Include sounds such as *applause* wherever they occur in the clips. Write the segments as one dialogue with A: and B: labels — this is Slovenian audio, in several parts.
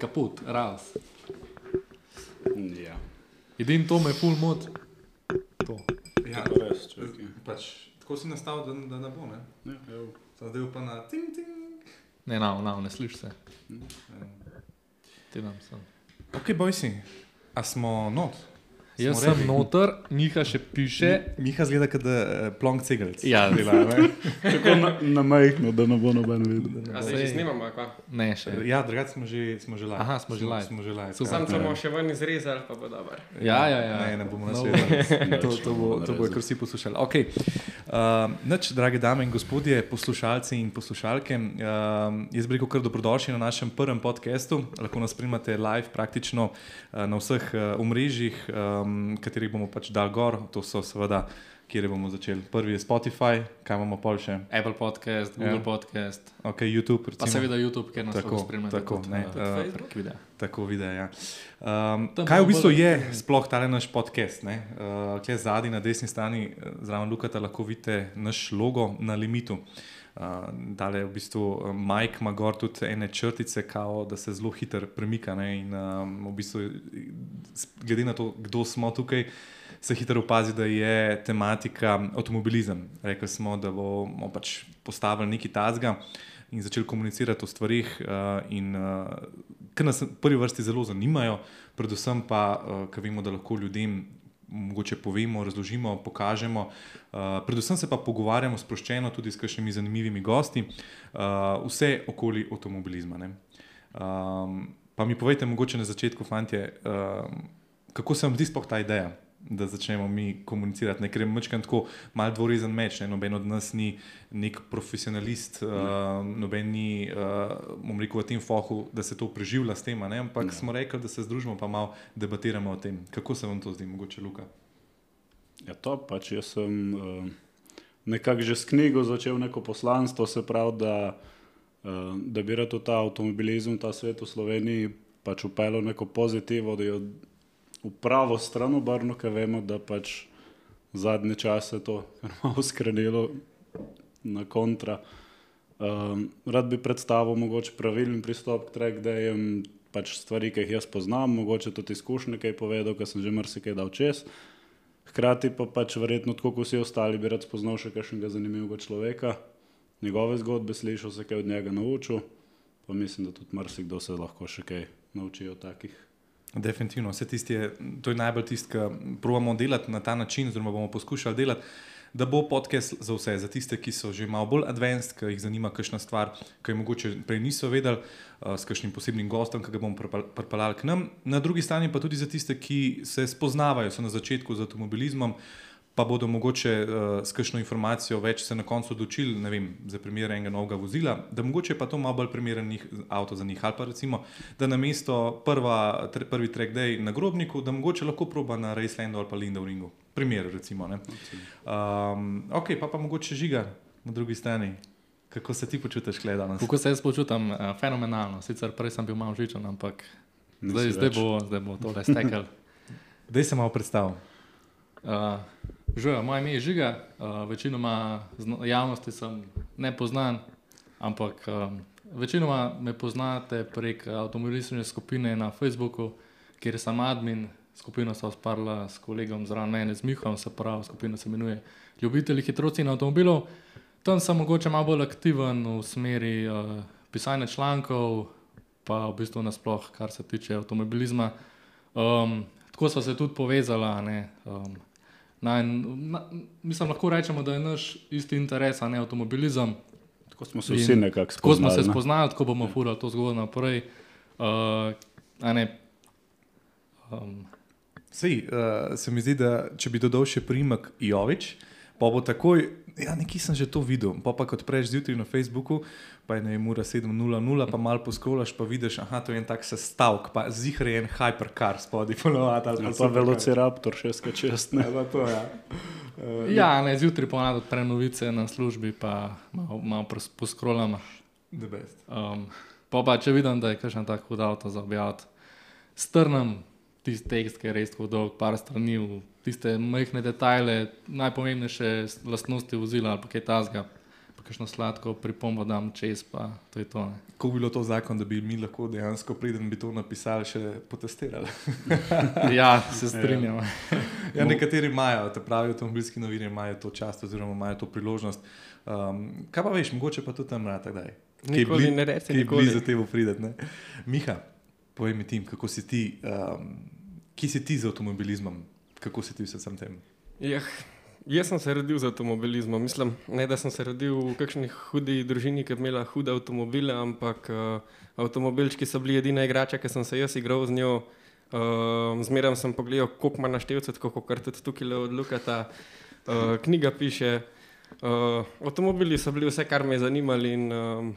A: kaput, raz.
B: Ja.
A: Edini to me full mod. To.
C: Ja,
B: To res, čakaj.
C: pač, tako si nastavil, da, da ne bo. Ne?
B: Ja, evo.
C: Zdaj pa na ting, ting.
A: Ne, na, na, ne slišiš se.
C: Ja.
A: Ti nam sem.
C: Ok, bojsi, a smo not?
A: Jaz sem
C: ready?
A: noter, Miha še piše.
C: Miha zgleda, da uh, plonk cegelc.
A: Ja,
C: dela. Ne? *laughs*
B: Tako na, na majhno, da ne bo noben videl.
D: A zdaj že snimamo, kva?
A: Ne, še.
C: Ja, drugače smo že, smo že live.
A: Aha, smo že live.
C: Smo že live.
A: Super.
D: Sam
C: ja.
D: se bomo še ven izrezali, pa bo dobro.
A: Ja, ja, ja.
C: Ne, ne bomo na
A: No
C: svetu. *laughs* To, to, bo, to bo kar vsi poslušali. Okay. Uh, nič, drage dame in gospodje, poslušalci in poslušalke, uh, jaz bi rekel, kar dobrodošli na našem prvem podkastu. Lahko nas spremljate live praktično uh, na vseh uh, omrežjih, um, katerih bomo pač dal gor. To so seveda, kjer bomo začeli. Prvi je Spotify, kaj imamo pol še,
A: Apple podcast, Google
C: Ja.
A: ja. podcast,
C: ok, YouTube.
A: pa
C: Recimo.
A: seveda YouTube, ker nas
C: Tako,
A: lahko spremljate.
C: tako,
A: tudi,
C: ne,
A: eh,
C: eh,
A: Facebook, prek videa.
C: Tako vidi. Ja. Um,
A: Tam
C: kaj v bistvu
A: bolj-
C: je sploh ta naš podcast? Uh, Kje zadaj na desni strani, eh, zraven Lukata, lahko vidite naš logo na limitu. Uh, Dale v bistvu uh, Mike ima gor tudi ene črtice, kao, da se zelo hitro premika. Ne, in, um, v bistvu, eh, glede na to, kdo smo tukaj, se hitro opazi, da je tematika avtomobilizem. Rekli smo, da bomo pač postavili neki tazga in začeli komunicirati o stvarih, uh, in, uh, ki nas v prvi vrsti zelo zanimajo, predvsem pa, uh, ker vemo, da lahko ljudem mogoče povemo, razložimo, pokažemo. Uh, predvsem se pa pogovarjamo sproščeno tudi s kakšnimi zanimivimi gosti, uh, vse okoli avtomobilizma. ne. Um, pa mi povejte, mogoče na začetku, fantje, um, kako se vam zdi sploh ta ideja, da začnemo mi komunicirati? Ne, ker je mečkan tako mal dvorezen meč, ne? noben od nas ni nek profesionalist, uh, noben ni, uh, bom rekel, v tem fohu, da se to preživlja s tem, ampak
B: Ne.
C: smo rekli, da se združimo pa malo debatiramo o tem. Kako se vam to zdi, mogoče Luka?
B: Ja, to pač jaz sem uh, nekako že s knjigo začel neko poslanstvo, se pravi, da, uh, da bi rad v ta avtomobilizem, ta svet v Sloveniji pač upeljal neko pozitivo, da jo v pravo stran obrnil, ker vemo, da pač zadnje čase to *laughs* malo skrenilo na kontra. Um, rad bi predstavil mogoče pravilen pristop k track-dajem, pač stvari, ki jih jaz poznam, mogoče tudi izkušnje, ki je povedal, ker sem že marsikaj dal čez. Hkrati pa pač verjetno, tako kot vsi ostali, bi rad spoznal še kakšnega zanimivega človeka, njegove zgodbe slišal, se kaj od njega naučil, pa mislim, da tudi marsikdo se lahko še kaj nauči od takih.
C: Definitivno, vse tisti je, to je najbolj tisto, kar pravimo delati na ta način, oziroma bomo poskušali delati, da bo podcast za vse, za tiste, ki so že malo bolj advanced, ki jih zanima kakšna stvar, ki jo mogoče prej niso vedeli, uh, s kakšnim posebnim gostom, ki ga bomo pripel- pripeljali k nam. Na drugi strani pa tudi za tiste, ki se spoznavajo, so na začetku z avtomobilizmom. Pa bodo mogoče uh, s kakšno informacijo več se na koncu odločili, ne vem, za primer enega novega vozila, da mogoče pa to malo bolj primeren njih, avto za njih. Ali pa recimo, da na mesto prva, tre, prvi track day na grobniku, da mogoče lahko proba na Racelandu ali pa Lindovringu. Primer, recimo. ne. Um, ok, pa pa mogoče žiga na drugi strani. Kako se ti počutiš, gledaj danes?
A: Kako se jaz počutim? Uh, fenomenalno. Sicer prej sem bil malo žičen, ampak zdaj,
B: Nisi
A: zdaj,
B: več.
A: bo, zdaj bo tole stekel. *laughs*
C: Dej se malo predstav.
A: Uh, Žujo, moje ime je Žiga, uh, večinoma javnosti sem ne poznan, ampak um, večinoma me poznate prek avtomobilistične skupine na Facebooku, kjer sem admin. Skupino sem sparila s kolegom zraven mene, z Mihom, se pravi, skupina se imenuje Ljubitelji hitrosti in avtomobilov. Tam sem mogoče malo bolj aktiven v smeri uh, pisanja člankov, pa v bistvu nasploh, kar se tiče avtomobilizma. Um, tako smo se tudi povezali. Um, na, en- na, mislim, lahko rečemo, da je naš isti interes, a ne avtomobilizem.
B: Tako smo se
A: In
B: vsi nekako
A: Tako smo se
B: spoznali. ne.
A: spoznali, tako bomo furali to zgodbo naprej. Uh, a ne, um,
C: Sej, uh, se mi zdi, da če bi dodal še primek Jovič, pa bo takoj, ja, nekje sem že to videl. Pa, pa kot prejš zjutraj na Facebooku, pa je ne ura 7.00, pa malo poskrolaš, pa vidiš, aha, to je en tak sestavek, pa zihar je en hypercar spodaj, ponovadi. ali
B: Ja, pa
C: supercar.
B: Velociraptor 6 ne.
C: Ja, pa to, ja. Uh, *laughs*
A: ja, ne, zjutraj ponavadi odprem novice na službi, pa malo, malo poskrolam.
C: The best.
A: Um, pa, pa če vidim, da je kakšen tak hud avto za objaviti, strnem tisti tekst, ki je res tako dolg, par strani, v tiste majhne detajle, najpomembnejše lastnosti vozila ali pa kaj tasga. pa kakšno sladko pripombo dam čez, pa to je to. Ne.
C: Kako bi bilo to zakon, da bi mi lahko dejansko preden bi to napisali, še potestirali? *laughs*
A: Ja, se strinjam.
C: Ja, nekateri imajo, te pravi avtomobilski novinarji imajo to čast oziroma imajo to priložnost. Um, kaj pa veš, mogoče pa tudi tam rata kdaj.
D: Nikoli ne reci,
C: Kaj je
D: nikoli.
C: blizu temu prideti. ne? Miha, povej mi tim, kako si ti, um, kje si ti z avtomobilizmom, kako si ti vse sam tem?
D: Jah, jaz sem se rodil z avtomobilizmom. Mislim, ne da sem se rodil v kakšni hudi družini, ki je imela hude avtomobile, ampak uh, avtomobilčki so bili edina igrača, ki sem se jaz igral z njo. Uh, zmeraj sem pogledal, koliko ima naštevcev, tako kot tudi tukaj od Lukata. Uh, knjiga piše. Uh, avtomobili so bili vse, kar me je zanimalo, in um,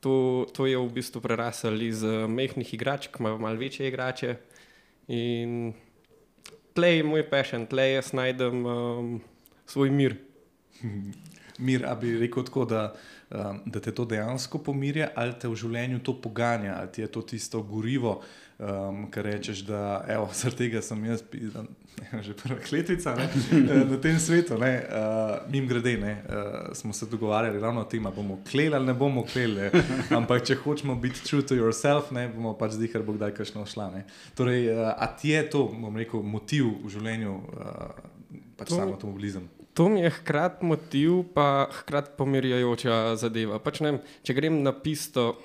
D: to, to je v bistvu prerasel iz uh, mehkih igračk, malo mal večje igrače. In tlej moj pešen, tlej jaz najdem um, svoj mir. *laughs*
C: Mir, a bi rekel tako, da, um, da te to dejansko pomirja, ali te v življenju to poganja, ali ti je to tisto gorivo, um, kar rečeš, da evo, *laughs* zaradi tega sem jaz, pizdan, *laughs* že prva kletvica ne, *laughs* eh, na tem svetu. Uh, Mim grede, ne, uh, smo se dogovarjali ravno o tem, ali bomo kleli ali ne bomo kleli. Ampak če hočemo biti true to yourself, ne, bomo pač zdaj, ker bo kdaj kakšno šla. Ne. Torej, uh, a ti je to, bom rekel, motiv v življenju, uh, pač
D: To-
C: samo avtomobilizem?
D: To mi je hkrati motiv, pa hkrati pomirjajoča zadeva. Pač ne, če grem na pisto,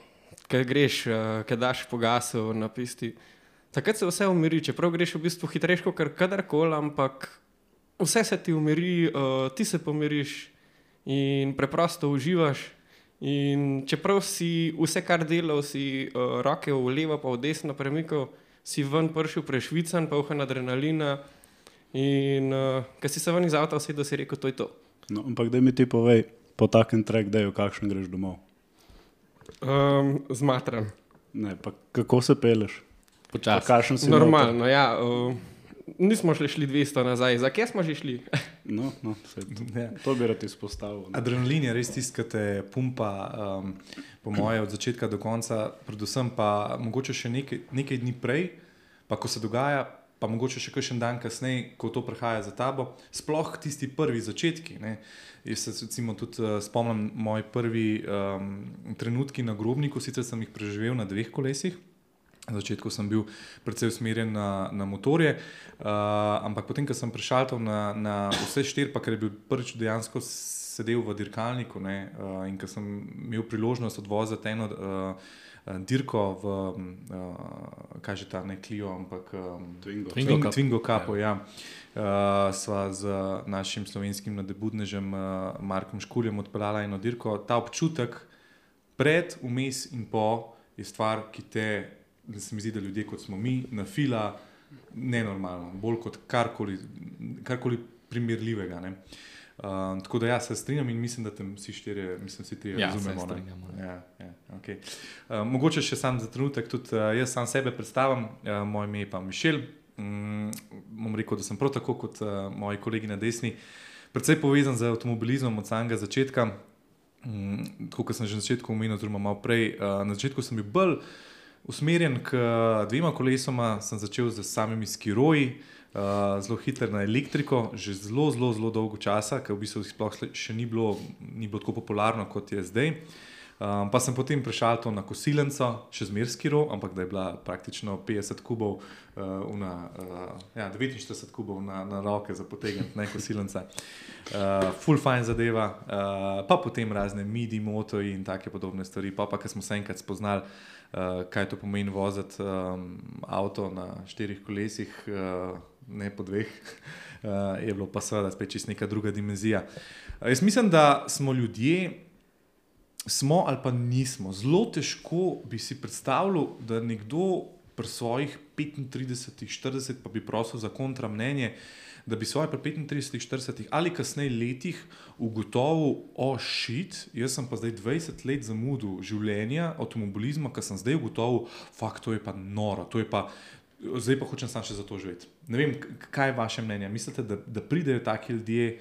D: ki greš, ki daš po gasu na pisti, takrat se vse umiri, čeprav greš v bistvu hitrejško, kar kadarkoli, ampak vse se ti umiri, uh, ti se pomiriš in preprosto uživaš. In čeprav si vse, kar delal, si uh, roke v levo, pa v desno premikal, si ven pršil prešvican, pa uhan adrenalina. In uh, ko si se ven iz avta usedel, si rekel, to je to.
B: No, ampak da mi ti povej, po takem trek, da v kakšen greš domov.
D: Um, Zmatran.
B: Ne, pa kako se peleš?
A: Počasi.
D: Normalno, ja. Uh, nismo šli, šli 200 nazaj, za kje smo že šli? *laughs*
B: No, no, to,
C: Ja.
B: to bi rad izpostavil. ne.
C: Adrenalin je res tisti, ki te pumpa, um, po mojem, od začetka do konca, predvsem pa mogoče še nekaj, nekaj dni prej, pa ko se dogaja, pa mogoče še kakšen dan kasneje, ko to prihaja za tabo. Sploh tisti prvi začetki. Ne. Jaz se recimo tudi uh, spomnim moj prvi um, trenutki na grobniku, sicer sem jih preživel na dveh kolesih. Na začetku sem bil precej usmerjen na, na motorje, uh, ampak potem, ko sem prešaltal na, na vse štiri, pa ker je bil prvič dejansko sedel v dirkalniku ne, uh, in ko sem imel priložnost odvoziti eno uh, dirko v, uh, kaj že ta ne Clio, ampak um,
B: Twingo.
A: Twingo
C: Twingo,
A: Cup.
C: Twingo Cupu, ja. Uh, sva z našim slovenskim nadebudnežem uh, Markom Škuljem odpeljala eno dirko. Ta občutek pred, vmes in po je stvar, ki te, da se mi zdi, da ljudje kot smo mi, na fila, nenormalno, bolj kot karkoli, karkoli primerljivega. Ne. Uh, tako da ja, se strinjam in mislim, da tam vsi štirje, mislim, vsi tri
A: Ja,
C: razumemo.
A: strinjamo, ja.
C: Ja, okay. uh, mogoče še sam za trenutek, tudi uh, jaz sam sebe predstavim, uh, moje ime je pa Mišel. Mm, bom rekel, da sem prav tako kot uh, moji kolegi na desni, predvsej povezan z avtomobilizmom od samega začetka. Mm, tako kot sem že na začetku omenil, oziroma malo prej, uh, na začetku sem bil bolj usmerjen k dvema kolesoma, sem začel z samimi skiroji. Uh, zelo hiter na elektriko, že zelo, zelo, zelo dolgo časa, ker v bistvu sploh še ni bilo, ni bilo tako popularno kot je zdaj. Um, pa sem potem prešal to na kosilenco, še zmerski ro, ampak da je bila praktično 50 kubov, uh, una, uh, ja, 49 kubov na, na roke za potegniti, ne kosilenca. Uh, full fine zadeva, uh, pa potem razne midi, motori in take podobne stvari. Pa pa, ker smo se enkrat spoznali, uh, kaj to pomeni voziti um, avto na štirih kolesih, uh, ne po dveh, uh, *laughs* je bilo pa seveda spet čist neka druga dimenzija. Uh, jaz mislim, da smo ljudje smo ali pa nismo. Zelo težko bi si predstavljal, da nekdo pri svojih 35, 40, pa bi prosil za kontramnenje, da bi svoje pri 35, 40 ali kasneje letih ugotovil, ošit, jaz sem pa zdaj 20 let zamudil življenja, avtomobilizma, ker sem zdaj ugotovil, fakt, to je pa noro, to je pa. Zdaj pa hočem samo še za to živeti. Ne vem, kaj je vaše mnenje? Mislite, da, da pridejo taki ljudje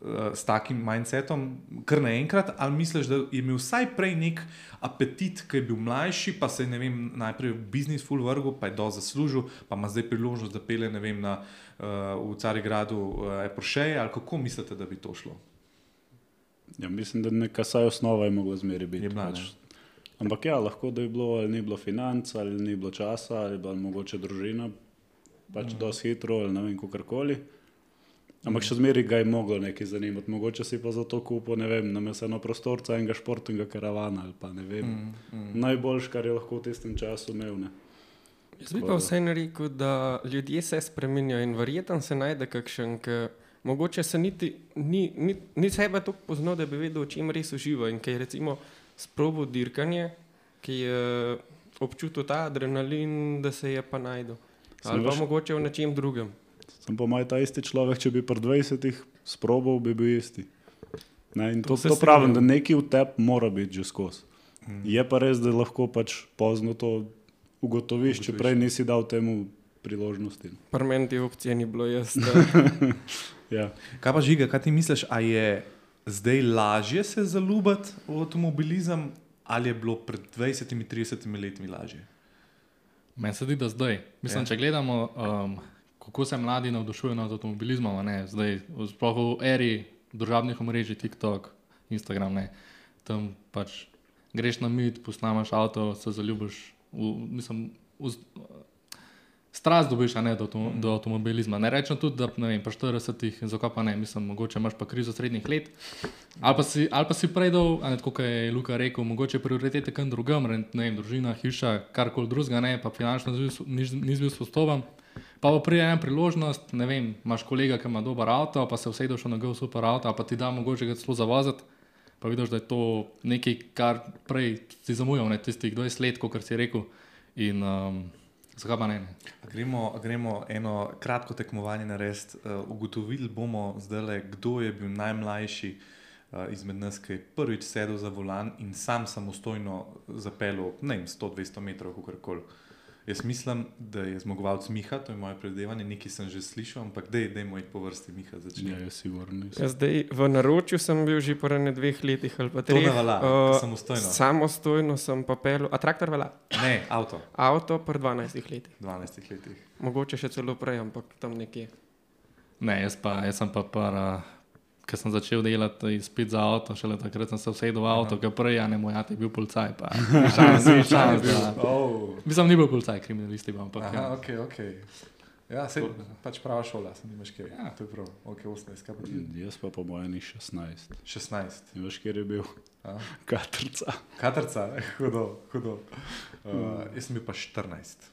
C: uh, s takim mindsetom, kar naenkrat, ali misliš, da je imel vsaj prej nek apetit, ki je bil mlajši, pa se je vem, najprej v biznis full vrgu, pa je do zaslužil, pa ima zdaj priložnost, da pele vem, na, uh, v Carigradu uh, Porsche, ali kako mislite, da bi to šlo?
B: Ja, mislim, da neka saj osnova je mogla zmeri biti.
C: Je bila,
B: pač. Ampak ja, lahko da je bilo, ali ni bilo financ, ali ni bilo časa, ali pa mogoče družina, pač mm. dosti hitro, ali ne vem, kakorkoli. Ampak še zmeraj ga je moglo nekaj zanimati. Mogoče si pa zato kupil, ne vem, namestno prostorca enega športnega karavana ali pa ne vem. Mm, mm. Najboljš, kar je lahko v tistem času imel. Ne.
D: Jaz bi pa vseeno rekel, da ljudje se spremenjajo in verjetno se najde kakšen, ki mogoče se niti ni, ni, ni sebe tako poznal, da bi vedel, o čem res uživa. In ki je recimo sprobo dirkanje, ki je občutil ta adrenalin, da se je pa najdel. Ali pa mogoče v nečem drugem.
B: Sem pa maj ta isti človek, če bi pri 20-ih sprobal, bi bil isti. Ne, in to, to, to pravim, da neki v tebi mora biti že skozi. Hmm. Je pa res, da lahko pač pozno to ugotoviš, če prej nisi dal temu priložnosti.
D: Parmenti opcije ni bilo jaz. *laughs*
B: ja.
C: Kaj pa žiga, kaj ti misliš, a je zdaj lažje se zaljubiti v avtomobilizem ali je bilo pred 20-30 leti lažje?
A: Meni se zdi, da zdaj. Mislim, ja. če gledamo, um, kako se mladi navdušujejo nad avtomobilizmom, ne, zdaj, sploh v eri družabnih omrežij, TikTok, Instagram, ne, tam pač greš na mit, posnamaš avto, se zaljubiš v, mislim, v, strast dobiš, ne do, do avtomobilizma. Ne rečem tudi, da ne vem, pa 40-ih zakopa ne, mislim, mogoče imaš pa krizo srednjih let. Ali pa si, ali pa si prej dol, kot je Luka rekel, mogoče prioritete kam drugam, ne vem, družina, hiša, karkoli drugega, ne, pa finančno nisi bil sposoben. Pa pa prije ena priložnost, ne vem, imaš kolega, ki ima dober avto, pa se vsedeš na gov super avto, pa ti da mogoče ga celo zavoziti. Pa vidiš, da je to nekaj, kar prej si zamujal, ne tistih 20 let, kot si rekel. In um, zakaj pa ne? ne?
C: Gremo, gremo eno kratko tekmovanje narediti. Uh, ugotovili bomo zdaj, kdo je bil najmlajši uh, izmed nas, ki je prvič sedel za volan in sam samostojno zapeljal 100-200 metrov, kako koli. Jaz mislim, da je zmagovalec Miha, to je moje predvidevanje, nekaj sem že slišal, ampak da je moj po vrsti Miha začel.
B: Ja, jaz sigurno nisem.
D: Ja, zdaj v naročju sem bil že po ne dveh letih ali pa treh.
C: Vala, uh, samostojno.
D: Samostojno sem pa pel, a traktor vela?
C: Ne, avto.
D: Avto po 12 letih.
C: 12 letih.
D: Mogoče še celo prej, ampak tam nekje.
A: Ne, jaz pa, jaz sem pa para ker sem začel delati izpit za avto, šele takrat sem se usedel v avto, ker prej ja, ne moj ati bil policaj. *laughs* Šans, šans, da. *laughs* Oh. Mislim, ni bil policaj, kriminalisti, ampak.
C: Aha, ja. ok, ok. Ja, se pač prava šola, sem imaš kaj. Ja, to je prav, ok, 18, kaj pa ti?
B: Jaz pa po mojem ni 16.
C: 16.
B: Imaš kjer je bil? Katrca.
C: Katrca, *laughs* hudo, hudo. Uh, jaz sem bil pa 14.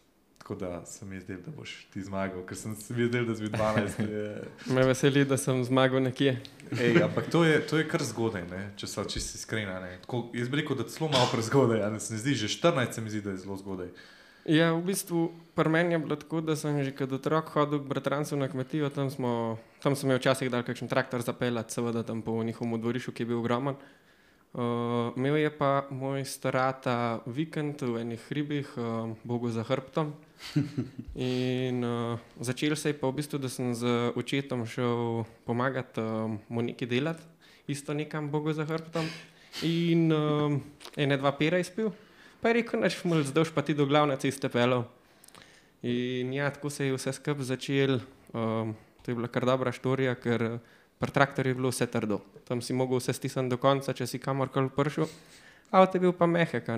C: Tako da se mi zdi, da boš ti zmagal, ker sem si videl, da si bil 12. Je... *laughs*
D: Me veseli, da sem zmagal nekje.
C: Ej, ampak to je, to je kar zgodaj, ne? če so čisti iskreni. Jaz bi rekel, da je zelo malo prezgodaj, ali se mi zdi, že 14 se mi zdi, da je zelo zgodaj.
D: Ja, v bistvu pri meni je bilo tako, da sem že kot otrok hodil k bratrancu na kmetijo, tam, smo, tam sem imel včasih dal kakšen traktor zapeljati, seveda tam po njihovem dvorišču, ki je bil ogromen. Uh, imel je pa moj starata vikend v enih hribih, uh, Bogu za hrbtom. *laughs* In uh, začel se je pa v bistvu, da sem z očetom šel pomagati uh, mu nekaj delati, isto nekam Bogu za hrbtom. In uh, ene dva pera izpil, pa je rekel, naš mulj, zdaj pa ti do glavne ceste pelo. In ja, tako se je vse skupaj začel. Uh, to je bila kar dobra štorija, ker pri traktorju je bilo vse trdo. Tam si mogel vse stisniti do konca, če si kamorkoli prišel. Avto je bil pa mehek.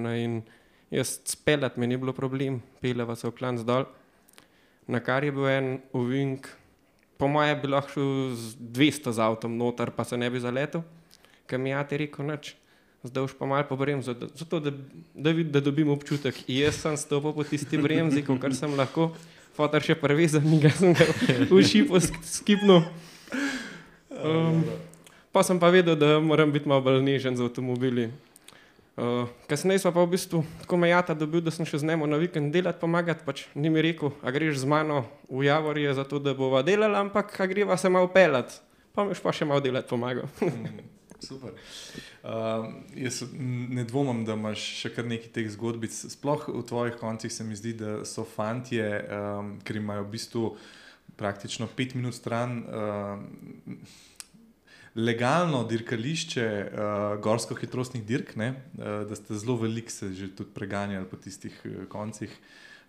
D: Jaz speljati mi ni bilo problem, peleva se v klan zdol. Na kar je bil en uvink, po mojem bi lahko šel z 200 z avtom noter, pa se ne bi zaletel, ker mi je ti rekel noč. Zdaj už pa malo pobrem, zato, da, da, vid, da dobim občutek. In jaz sem stopil po tisti bremzi, kar sem lahko, fotor še prvi za njega, sem ga v šipu skipnil. Um, pa sem pa vedel, da moram biti malo bolj nežen z avtomobili. Uh, kasneje pa v bistvu tako me jata dobil, da sem še z njim na vikend delati, pomagati. Pač ni mi rekel, a greš z mano v Javorje, zato da bova delala, ampak a greva se malo pelati. Pa mi pa še malo delati pomagal. *laughs*
C: Super. Uh, jaz ne dvomim, da imaš še kar nekaj teh zgodbic. Sploh v tvojih koncih se mi zdi, da so fantje, um, ker imajo v bistvu praktično pet minut stran. Uh, legalno dirkališče uh, gorsko-hitrostnih dirk, ne, uh, da ste zelo veliko se že tudi preganjali po tistih uh, koncih.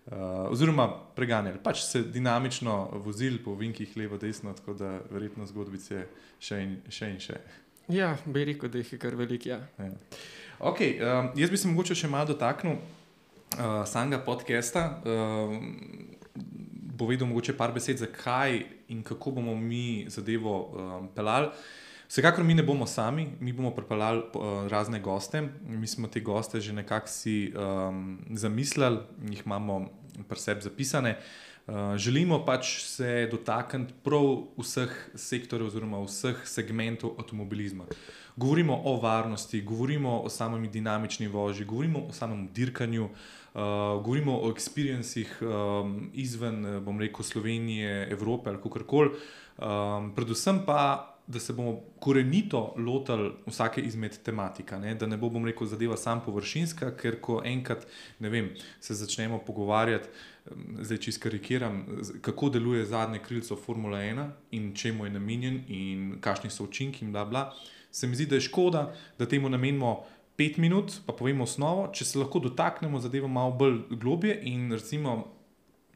C: Uh, oziroma, preganjali, pač se dinamično vozili po vinkih levo, desno, tako da verjetno zgodbice še in še. In še.
D: Ja, bi rekel, da jih je kar veliko. Ja.
C: Ja. Okay, um, jaz bi se mogoče še malo dotaknil uh, samega podcasta. Um, povedal mogoče par besed, zakaj in kako bomo mi zadevo um, pelali. Vsekakor mi ne bomo sami, mi bomo pripeljali uh, razne goste. Mi smo te goste že nekako si um, zamislili, jih imamo pri sebi zapisane. Uh, želimo pač se dotakniti prav vseh sektorjev, oziroma vseh segmentov avtomobilizma. Govorimo o varnosti, govorimo o samem dinamični vožnji, govorimo o samem dirkanju, uh, govorimo o experiencih um, izven, bom rekel, Slovenije, Evrope ali kako koli. Um, predvsem pa da se bomo korenito lotili vsake izmed tematik, ne? da ne bo, bom rekel, zadeva sam površinska, ker ko enkrat vem, se začnemo pogovarjati, zdaj če skarikiram, kako deluje zadnje krilco Formula 1 in čemu je namenjen in kakšni so učinki in bla bla. Se mi zdi, da je škoda, da temu namenimo pet minut, pa povemo osnovo, če se lahko dotaknemo zadeva malo bolj globje in recimo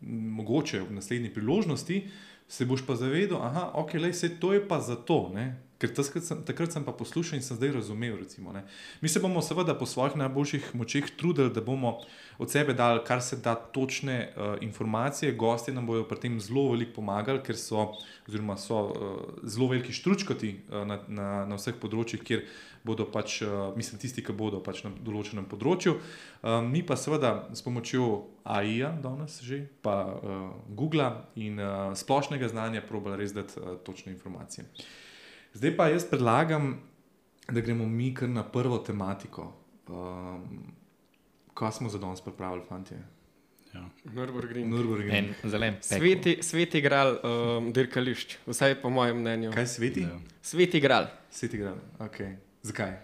C: mogoče v naslednji priložnosti se boš pa zavedel, da okay, je to pa zato. Ne? Ker sem, takrat sem pa poslušal in sem zdaj razumel. Recimo, Mi se bomo seveda po svojih najboljših močeh trudili, da bomo od sebe dali kar se da točne uh, informacije. Gosti nam bodo pri tem zelo veliko pomagali, ker so, so uh, zelo veliki štručkoti uh, na, na, na vseh področjih, kjer bodo pač, uh, mislim, tisti, ki bodo pač na določenem področju. Uh, mi pa seveda s pomočjo AI-ja, danes že, pa uh, Google in splošnega znanja, probali res dati točne informacije. Zdaj pa jaz predlagam, da gremo mi kar na prvo tematiko. Um, kaj smo za danes pripravili, fanti?
D: Ja. Nürburgring.
C: Nürburgring.
A: Zelen.
D: Sveti, sveti gral um, dirkališč, vsaj po mojem mnenju.
C: Kaj sveti? Ja.
D: Sveti gral.
C: Sveti gral, ok. Zakaj?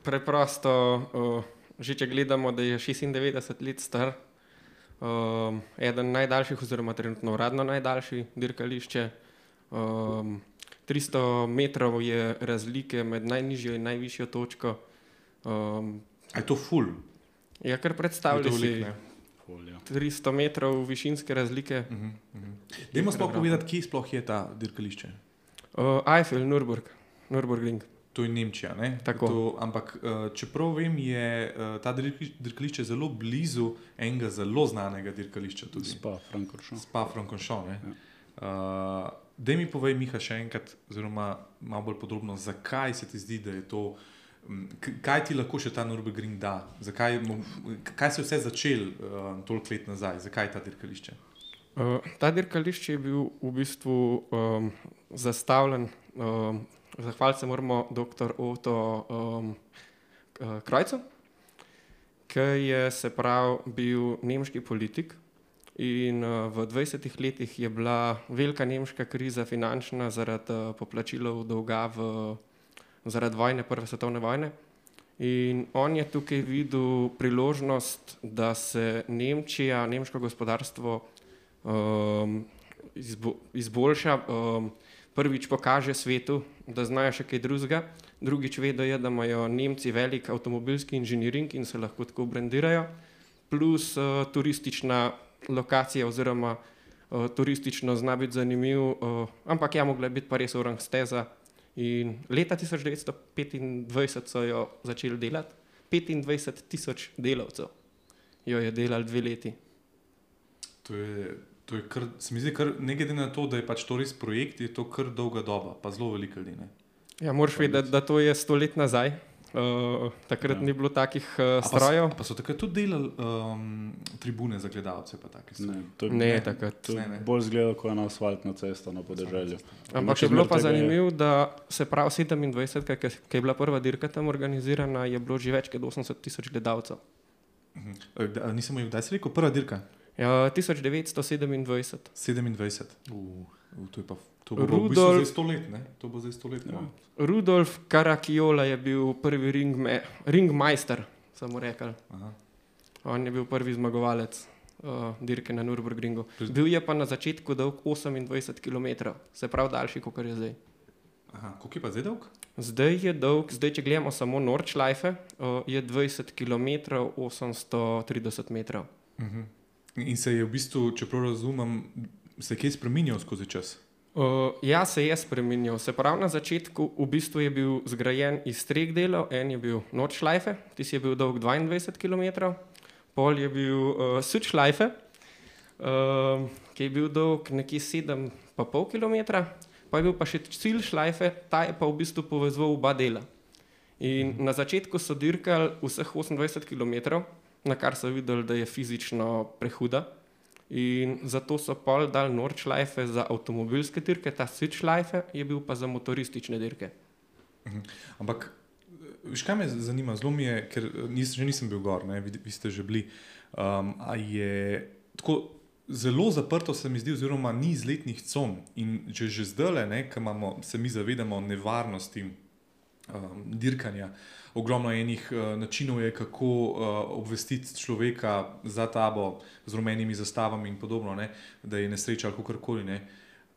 D: Preprosto, uh, že če gledamo, da je 96 let star, um, eden najdaljših, oziroma trenutno uradno najdaljši dirkališče. Um, 300 metrov je razlike med najnižjo in najvišjo točko. Um,
C: je to ful?
D: Ja, kar predstavlja si. 300 metrov višinske razlike. Uh -huh, uh
C: -huh. Dajmo sploh povedati, kje sploh je ta dirkališče.
D: Uh, Eiffel, Nürburg, Nürburgring.
C: To je Nemčija. To, ampak, uh, čeprav vem, je uh, ta dirkališče zelo blizu enega zelo znanega dirkališča. Spa Frankoršon. Ja. Uh, da mi povej, Miha, še enkrat, oziroma malo bolj podrobno, zakaj se ti zdi, da je to. Kaj ti lahko še ta Nürburgring da? Zakaj, kaj se je vse začel uh, toliko let nazaj? Zakaj ta dirkališče?
D: Uh, ta dirkališče je bil v bistvu um, zastavljen um, Zahvaliti se moramo dr. Oto um, Krajcu, ki je se pravi bil nemški politik. In uh, v 20 letih je bila velika nemška kriza, finančna, zaradi uh, poplačilov dolga v, zaradi vojne, prve svetovne vojne. In on je tukaj videl priložnost, da se Nemčija, nemško gospodarstvo um, izbo, izboljša. Um, prvič pokaže svetu, da znajo še kaj drugega, drugič vedo, je, da imajo Nemci velik avtomobilski inženiring in se lahko tako brandirajo, plus uh, turistična lokacija oziroma uh, turistično zna biti zanimiv, uh, ampak ja, mogla biti pa res orang steza. In leta 1925 so jo začeli delati, 25 tisoč delavcev jo je delali dve leti.
C: To je To je kar, se mi zdi, kar, ne glede na to, da je pač to res projekt, je to kar dolga doba, pa zelo veliko ljudi.
D: Ja, moraš vedeti, da, da to je sto let nazaj. Uh, takrat ja. ni bilo takih uh, strojev.
C: Pa, pa so takrat tudi delali um, tribune za gledalce.
D: Ne, to, ne, ne, takrat.
B: To ne, ne. Bolj zgleda kot ena asfaltna cesta na podeželju.
D: Ampak je bilo pa zanimivo, da se pravi 27, ki je bila prva dirka tam organizirana, je bilo že več kot 80 tisoč gledalcev.
C: Uh. -huh. Nisem jih kdaj rekel, prva dirka.
D: Ja, 1927.
C: 27. Uh, to, pa, to bo Rudolf, v bistvu let, to bo zdaj sto let. Ja.
D: Rudolf Karakiola je bil prvi ringmajster, samo rekel. On je bil prvi zmagovalec uh, dirke na Nürburgringu. Bil je pa na začetku dolg 28 km, se pravi daljši, kot je zdaj.
C: Kako je pa zdaj dolg?
D: Zdaj je dolg, zdaj, če gledamo samo Nordschleife, uh, je 20 km 830 metrov. Uh -huh.
C: In se je v bistvu, če prav razumem, se kaj spremenil skozi čas?
D: Uh, ja, se je spremenil. Se pravi, na začetku v bistvu je bil zgrajen iz treh delov. En je bil Nordschleife, tisti je bil dolg 22 km, pol je bil uh, Südschleife, uh, ki je bil dolg nekje 7,5 km, pa je bil pa še Zielschleife, ta je pa v bistvu povezal oba dela. In na začetku so dirkali vseh 28 km, na kar so videli, da je fizično prehuda. In zato so pol dal Nordschleife za avtomobilske dirke, ta Südschleife je bil pa za motoristične dirke.
C: Ampak, veš, kaj me zanima, zelo mi je, ker nis, že nisem bil gor, ne, vi, vi ste že bili. Um, a je tako zelo zaprto, se mi zdi, oziroma ni izletnih con. In če že zdaj, ki se mi zavedamo nevarnosti um, dirkanja. Ogromno enih uh, načinov je, kako uh, obvestiti človeka za tabo z rumenimi zastavami in podobno, ne, da je nesreča ali karkoli. Ne.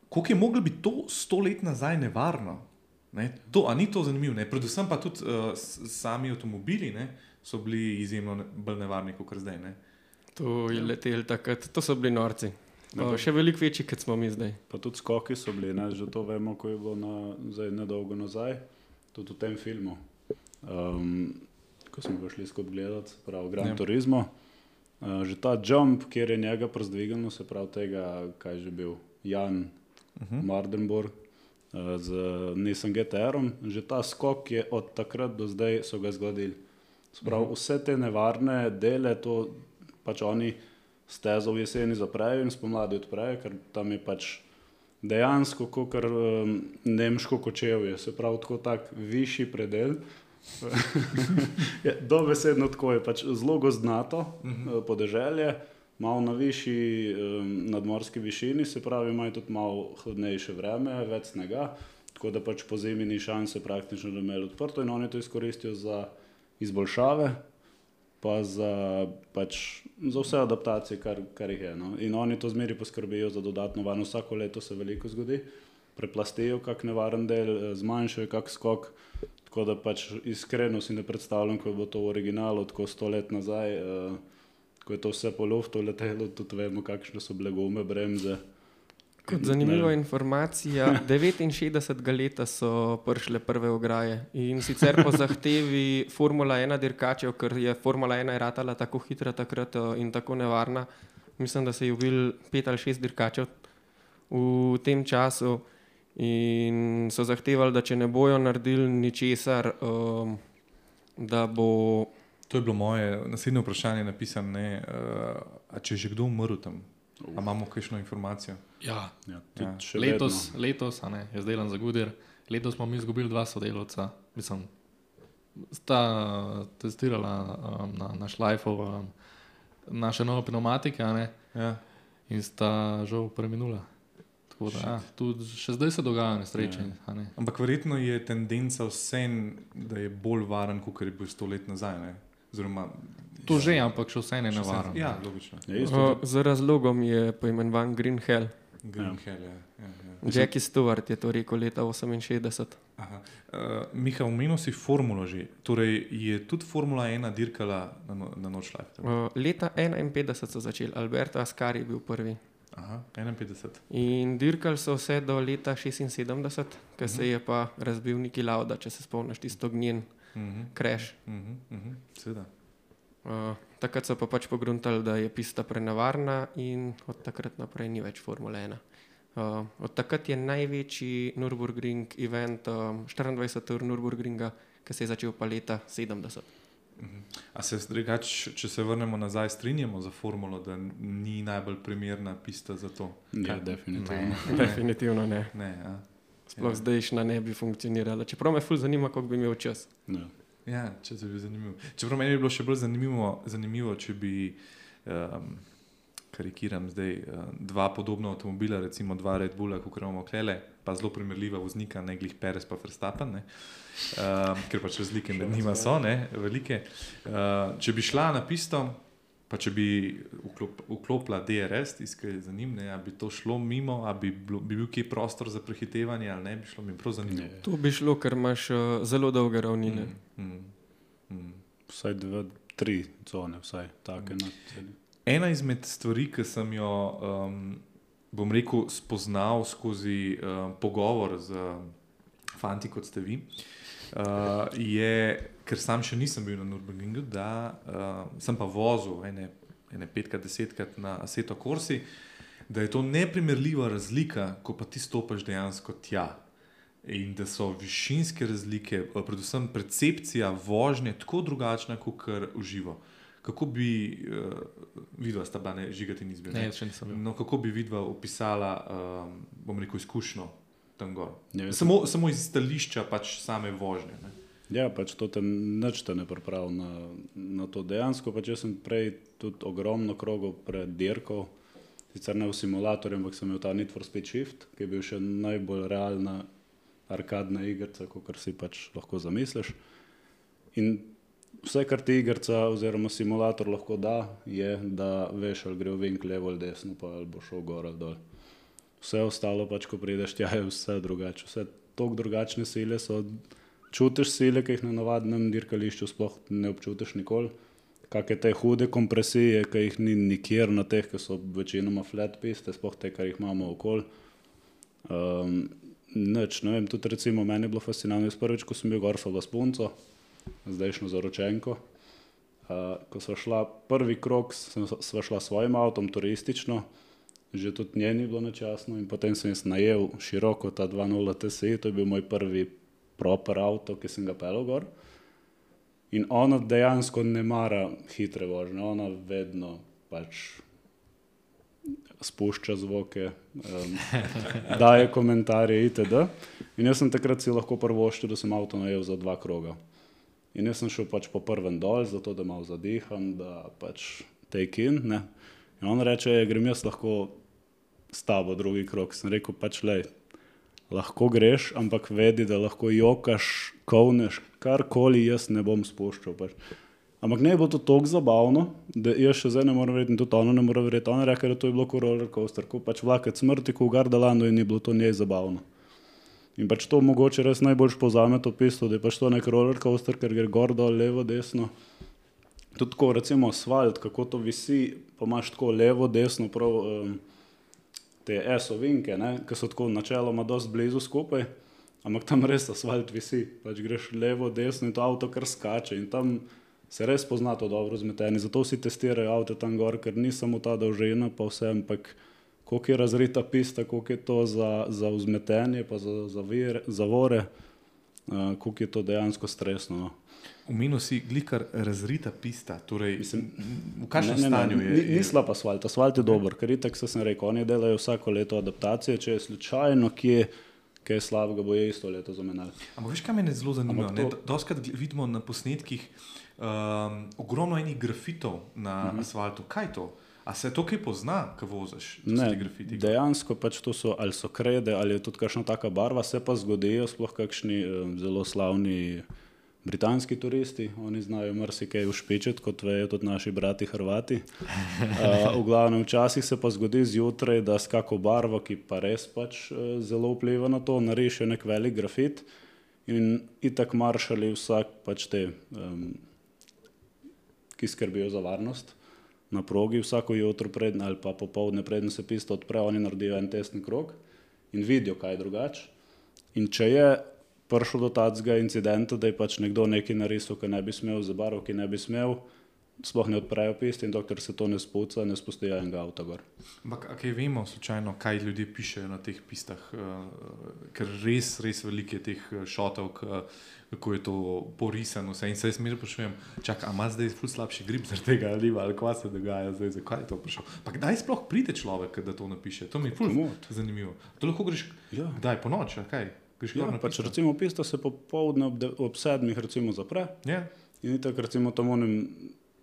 C: Kako je moglo biti to sto let nazaj nevarno? Ne? To, a ni to zanimivo? Ne? Predvsem pa tudi uh, sami avtomobili ne, so bili izjemno ne, bolj nevarni kot zdaj. Ne?
D: To je letel takrat, to so bili norci. No, še veliko večji, kot smo mi zdaj.
B: Pa tudi skoki so bili, ne? že to vemo, ko je bilo na, zdaj nedolgo nazaj tudi v tem filmu, um, ko smo ga šli skupaj gledati, pravi Gran ja. Turismo. Uh, že ta jump, kjer je njega prezdvignil, se pravi tega, kaj je že bil Jan uh mhm. -huh. Mardenburg uh, z Nissan GTR-om, že ta skok je od takrat do zdaj so ga zgradili. Sprav, uh mhm. -huh. Vse te nevarne dele, to pač oni stezo v jeseni zaprejo in spomladi odprejo, ker tam je pač dejansko kot um, nemško kočevje, se pravi, tako tak višji predel. *laughs* ja, Dobesedno tako je, pač zelo gozdnato uh mhm. -huh. podeželje, malo na višji um, nadmorski višini, se pravi, ima tudi malo hladnejše vreme, več snega, tako da pač po zimi ni šanse praktično, da bi imeli odprto in oni to izkoristijo za izboljšave pa za, pač, za vse adaptacije, kar, kar jih je. No. In oni to zmeri poskrbijo za dodatno varnost. Vsako leto se veliko zgodi, preplastijo kak nevaren del, eh, zmanjšajo kak skok. Tako da pač iskreno si ne predstavljam, kako bo to v originalu, tako sto let nazaj, uh, ko je to vse po luftu letelo, tudi vemo, kakšne so bile gume, bremze.
D: Kot zanimiva informacija, 69 let so prišle prve ograje in sicer po zahtevi Formula 1 dirkačev, ker je Formula 1 ratala tako hitra takrat eh, in tako nevarna. Mislim, da se je ubil pet ali šest dirkačev v tem času in so zahtevali, da če ne bojo naredili ničesar, um, da bo.
C: To je bilo moje naslednje vprašanje, napisano, uh, če je že kdo umrl tam. A imamo kakšno informacijo?
A: Ja, ja, ja. letos, letos ne, je zdaj za Gudir. Letos smo mi izgubili dva sodelavca, mislim, sta testirala um, na naš life, um, naše nove pneumatike ja. in sta žal preminula. Da, ja, tudi še zdaj se dogaja nesreče. Ja. Ne.
C: Ampak verjetno je tendenca vsem, da je bolj varen, kot je bil sto let nazaj. Oziroma,
A: To že, ampak še vse ne navarno.
C: Ja, logično.
D: Ja, z razlogom je poimenovan Green Hell.
C: Green ja. Hell, ja. Ja, ja.
D: Jackie Stewart je to rekel leta 68.
C: Uh, Miha, omenil si formulo že. Torej, je tudi Formula 1 dirkala na, no, na noč live?
D: Uh, leta 51 so začeli, Alberto Ascari je bil prvi.
C: Aha, 51.
D: In dirkali so vse do leta 76, ker uh -huh. se je pa razbil neki lauda, če se spomniš, tisto gnjen uh -huh. crash. Uh -huh.
C: Uh -huh. Seveda.
D: Uh, takrat so pa pač pogruntali, da je pista prenavarna in od takrat naprej ni več Formule 1. Uh, od takrat je največji Nürburgring event, um, 24. ur Nürburgringa, ki se je začel pa leta 70.
C: Mhm. A se drugač, če se vrnemo nazaj, strinjamo za formulo, da ni najbolj primerna pista za to?
B: Ja, definitivno.
D: Ne. definitivno ne.
C: ne ja.
D: Sploh ja. zdajšnja ne bi funkcionirala. Čeprav me ful zanima, kako bi imel čas.
C: Ja. Ja, če se bi zanimivo. Čeprav meni bi bilo še bolj zanimivo, zanimivo če bi, um, karikiram zdaj, uh, dva podobna avtomobila, recimo dva Red Bulla, kot imamo klele, pa zelo primerljiva voznika, ne glih Perez pa Verstappen, um, ker pač razlike med njima so, ne, velike. Uh, če bi šla na pisto, pa če bi vklop, vklopila DRS, tiskaj za njim, ne, bi to šlo mimo, ali bi, bi bil kje prostor za prehitevanje, ali ne bi šlo, mi prav zanimivo.
D: To bi šlo, ker imaš uh, zelo dolge ravnine. Mm,
B: mm, mm. Vsaj dve, tri cone, vsaj take. Mm.
C: Ena izmed stvari, ki sem jo um, bom rekel, spoznal skozi uh, pogovor z uh, fanti, kot ste vi, uh, je, ker sam še nisem bil na Nürburgringu, da uh, sem pa vozil ene, ene petkrat, desetkrat na Seto Korsi, da je to neprimerljiva razlika, ko pa ti stopiš dejansko tja. In da so višinske razlike, predvsem percepcija vožnje, tako drugačna, kot kar uživo. Kako bi uh, videla, sta bila ne žigati in izbira?
A: Ne, še nisem bil.
C: No, kako bi videla opisala, um, bom rekel, izkušnjo tam gor? Samo, samo iz stališča pač same vožnje. Ne?
B: Ja, pač to te nič te ne pripravi na, na to. Dejansko pač jaz sem prej tudi ogromno krogov pred dirko, sicer ne v simulatorju, ampak sem imel ta Need for Speed Shift, ki je bil še najbolj realna arkadna igrica, kot si pač lahko zamisliš. In vse, kar ti igrica oziroma simulator lahko da, je, da veš, ali gre v vink levo ali desno, pa ali bo šel gor ali dol. Vse ostalo, pač, ko prideš tja, je vse drugače. Vse tako drugačne sile so. Čutiš sile, ki jih na navadnem dirkališču sploh ne občutiš nikoli. Kakšne te hude kompresije, ki jih ni nikjer na teh, ki so večinoma flat piste, sploh te, kar jih imamo okoli. Um, Neč, ne vem, tudi recimo meni je bilo fascinantno, jaz prvič, ko sem bil gor s punco, zdajšnjo zaročenko. Uh, ko smo šla prvi krok, sem- sva šla s svojim avtom turistično, že tudi njej ni bilo načasno in potem sem jaz najel široko ta 2.0 TSI, to je bil moj prvi proper avto, ki sem ga pelil gor. In ona dejansko ne mara hitre vožnje, ona vedno pač spušča zvoke, um, *laughs* daje komentarje itd. In jaz sem takrat si lahko prvoščil, da sem avto najel za dva kroga. In jaz sem šel pač po prvem dol, zato da malo zadiham, da pač take in. Ne. In on reče, "Je, grem jaz lahko s tabo drugi krok. Sem rekel, pač le, lahko greš, ampak vedi, da lahko jokaš, kovneš, karkoli jaz ne bom spuščal. Pač. Ampak ne bo to tako zabavno, da jaz še zdaj ne morem verjeti, tudi ona ne more verjeti. Ona reče, da to je bilo kot roller coaster, ko pač vlakec smrti, ko v Gardalanu in ni bilo to njej zabavno. In pač to mogoče res najbolj povzame to pismo, da je pač to nek roller coaster, ker gre gor, dol, levo, desno. Tudi tako, recimo asfalt, kako to visi, pa imaš tako levo, desno, prav um, te esovinke, ki so tako načeloma dosti blizu skupaj, ampak tam res asfalt visi. Pač greš levo, desno in to avto kar skače in tam se res pozna to dobro zmeteni. Zato vsi testirajo avto tam gor, ker ni samo ta dolžina, pa vse, ampak koliko je razrita pista, koliko je to za, za vzmetenje, pa za, za vir, zavore, uh, koliko je to dejansko stresno. No.
C: Umenil si glikar razrita pista. Torej,
B: Mislim,
C: v kakšnem
B: Ne, ne, ne,
C: stanju je?
B: Ni,
C: je-
B: ni slab asfalt, asfalt je dober, ker itek se sem rekel, oni delajo vsako leto adaptacije, če je slučajno kje, kaj slabega, bo je isto leto zamenjali.
C: Ampak veš, kaj me zelo zanima?
B: Ampak
C: To... Doskrat vidimo na posnetkih um, ogromno enih grafitov na mm -hmm. asfaltu. Kaj je to? A se to kaj pozna, ko voziš?
B: Ne,
C: ti grafiti?
B: dejansko pač to so ali so krede ali je tudi kakšna taka barva, se pa zgodijo sploh kakšni um, zelo slavni britanski turisti, oni znajo marsikaj ušpičiti, kot vejo tudi naši brati Hrvati. *laughs* Uh, v glavnem, včasih se pa zgodi zjutraj, da s kako barvo, ki pa res pač uh, zelo vpliva na to, narišejo nek velik grafit in itak maršali vsak pač te, um, ki skrbijo za varnost. Na progi vsako jutro predn ali pa popovdne, preden se pista odpre, oni naredijo en testni krog in vidijo, kaj je drugače. In če je prišlo do tacga incidenta, da je pač nekdo nekaj narisal, ki ne bi smel, za barvo, ki ne bi smel, sploh ne odprejo piste in dokler se to ne spuca, ne spustijo enega avta gor.
C: Ampak, a kaj vemo, slučajno, kaj ljudje pišejo na teh pistah, uh, ker res, res veliko je teh eh, šotov, kako je to porisano. Vse. In se jaz mir sprašujem, čakaj, a ima zdaj ful slabši grip zaradi tega ali ali kaj se dogaja zdaj, zakaj je to prišlo. Pa kdaj sploh pride človek, da to napiše? To mi je ful zanimivo. To lahko greš,
B: Ja.
C: kdaj po noč, kaj? Greš
B: Ja, pač
C: pisto?
B: recimo pista se popovdne ob, de- ob sedmih recimo zapre
C: Ja.
B: in tako recimo tam onem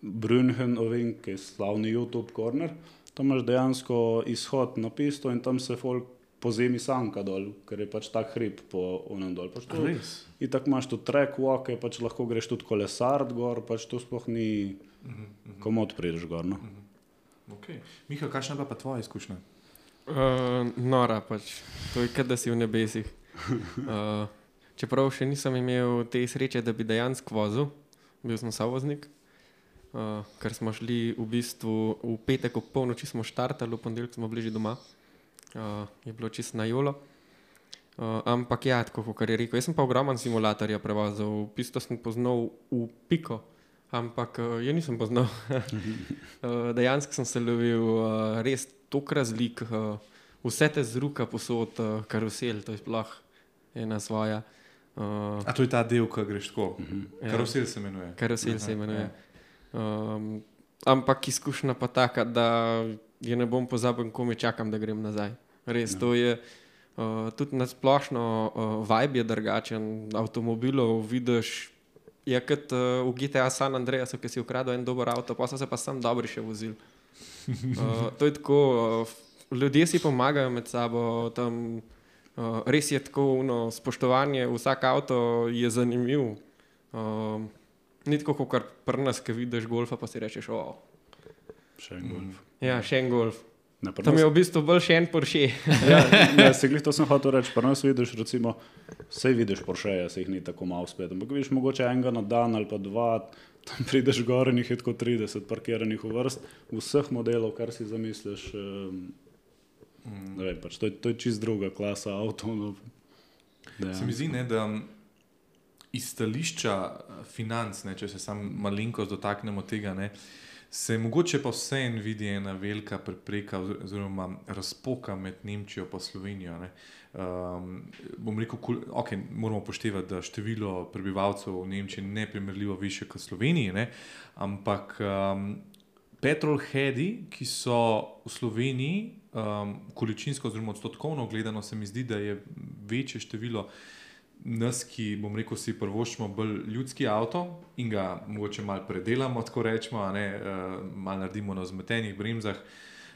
B: Brunhen ovink, ki je slavni YouTube corner, tam imaš dejansko izhod na pisto in tam se folk po zimi sanka dol, ker je pač tak hrib po onem dol. Pač
C: A
B: to. In tako imaš tudi track walke, pač lahko greš tudi kolesart gor, pač to sploh ni, komod prideš gor. No?
C: Okay. Miha, kakšna je bila pa tvoja izkušnja?
D: Uh, nora pač, to je kot da si v nebesih. Uh, *laughs* čeprav še nisem imel te sreče, da bi dejansko vozil, bil sem savoznik, uh, ker smo šli v bistvu v petek ob polnoči, smo štartali, v ponedeljek smo bili že doma. uh, je bilo čisto na jolo. Uh, ampak ja, tako kot je rekel, jaz sem pa ogromen simulatorja prevozil, pisto sem poznal v piko, ampak uh, je nisem poznal. uh, *laughs* dejansko sem se lovil uh, res tok razlik, uh, vse te z ruka posod, uh, karusel, to je sploh ena svoja. Uh,
C: A to je ta del, ki greš tako.
D: Ja.
C: Karusel se imenuje.
D: Karusel se
C: Aha,
D: imenuje.
C: ja.
D: Um, ampak izkušnja pa taka, da je ne bom pozabil, ko me čakam, da grem nazaj. Res,
C: Ja.
D: to je uh, tudi na splošno, uh, vibe je drugačen, avtomobilov vidiš. Je kot uh, v GTA San Andreasu, ki si ukradel en dober avto, pa so se pa sam dobri še vozili. Uh, to je tako, uh, ljudje si pomagajo med sabo. Tam, uh, res je tako, no, spoštovanje, vsak avto je zanimiv. Um, ni tako, kot pri nas, ki vidiš golfa, pa si rečeš, o,
B: Še en golf.
D: ja, še en golf.
B: Ne,
D: Tam je v bistvu bolj še en Porsche. *laughs*
B: Ja, ne, se glih to sem hotel reči. Pri nas vidiš, recimo, vse vidiš Porsche, se jih ni tako malo spet. Ampak vidiš mogoče enega na dan ali pa dva, tam prideš gor in jih je tako 30 parkiranih v vrst, vseh modelov, kar si zamisliš. Um, ne vem, pač to, je, to je čist druga klasa avto. No,
C: Se mi zdi, ne, da m, iz stališča eh, financ, ne, če se sam malenkost dotaknemo tega, ne, se mogoče pa vseeno vidi ena velika prepreka oz- oziroma razpoka med Nemčijo in Slovenijo. Ne. Um, bom rekel, kul- okay, moramo upoštevati, da število prebivalcev v Nemčiji ni primerljivo više kot v Sloveniji, ne, ampak um, petrolheadi, ki so v Sloveniji, um, količinsko, oziroma odstotkovno gledano, se mi zdi, da je večje število nas, ki bomo rekel, si prvoščimo bolj ljudski avto in ga mogoče malo predelamo, tako rečemo, ne, uh, malo naredimo na zmetenih bremzah.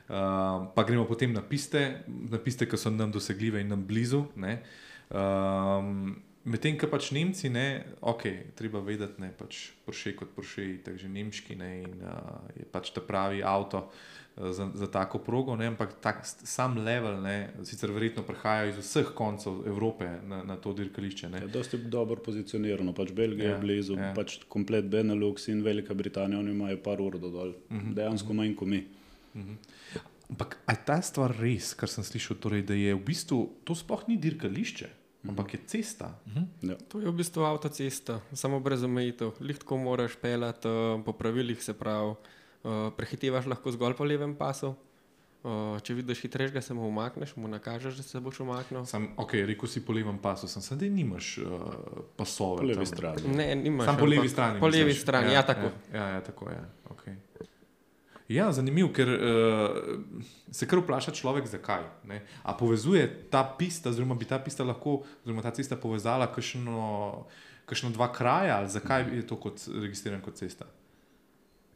C: Uh, pa gremo potem na piste, na piste, ki so nam dosegljive in nam blizu. ne. Um, Medtem, ko pač Nemci, ne, ok, treba vedeti, je pač Porsche kot Porsche, takže nemški ne, in uh, je pač ta pravi avto uh, za, za tako progo, ne, ampak tak, sam level, ne, sicer verjetno prihajajo iz vseh koncev Evrope na, na to dirkališče. Ne.
B: Je dosti dobro pozicionirano, pač Belgija
C: Ja,
B: je blizu,
C: ja.
B: pač komplet Benelux in Velika Britanija, oni imajo par ur do dol,
C: Mhm,
B: dejansko manj kot mi.
C: Ampak je ta stvar res, kar sem slišal, torej, da je v bistvu to sploh ni dirkališče, ampak je cesta.
B: Ja.
D: To je v bistvu avtocesta, samo brez omejitev. Lihtko moraš pelati uh, po pravilih, se pravi, uh, prehitevaš lahko zgolj po levem pasu. Uh, če vidiš hitrejšega, se mu umakneš, mu nakažeš, da se boš umaknil.
C: Sam, ok, rekel si po levem pasu, sem sedaj nimaš uh, pasove.
B: Po levi strani.
D: Ne, nimaš.
C: Sam po levi strani.
D: Po levi strani, ja, tako.
C: Ja, ja, ja tako je. Okay. Ja, zanimivo, ker uh, se kar vpraša človek, zakaj. Ne? A povezuje ta pista, oziroma bi ta pista lahko, oziroma ta cesta povezala kakšno, kakšno dva kraja, ali zakaj je to kot registriran kot cesta?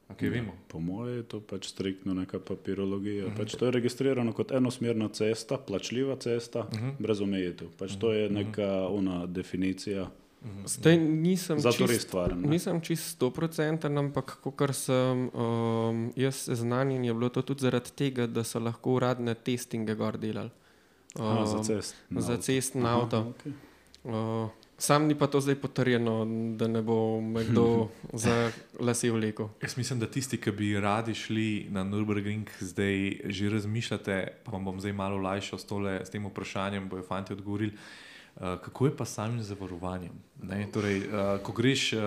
C: Okay, vemo.
B: Po mojem je to pač striktno neka papirologija. Uh -huh. pač to je registrirano kot enosmerna cesta, plačljiva cesta, uh -huh. brez omejitev. Pač to je neka ona definicija.
D: Zdaj nisem
B: Zato
D: čist-
B: res stvaren. ne.
D: Nisem čist stoprocenten, ampak kar sem um, jaz seznanjen, je bilo to tudi zaradi tega, da so lahko uradne testinge gor delali.
B: Aha, za
D: Um,
B: cest.
D: za cestni
B: Aha,
D: avto.
B: okej.
D: Uh, sam ni pa to zdaj potrjeno, da ne bo kdo *laughs* za lase vlekel.
C: Jaz mislim, da tisti, ki bi radi šli na Nürburgring, zdaj že razmišljate, pa vam bom zdaj malo olajšal s, tole, s tem vprašanjem, bojo fanti odgovorili. Uh, kako je pa s samim zavarovanjem? Ne, Torej, uh, ko greš uh,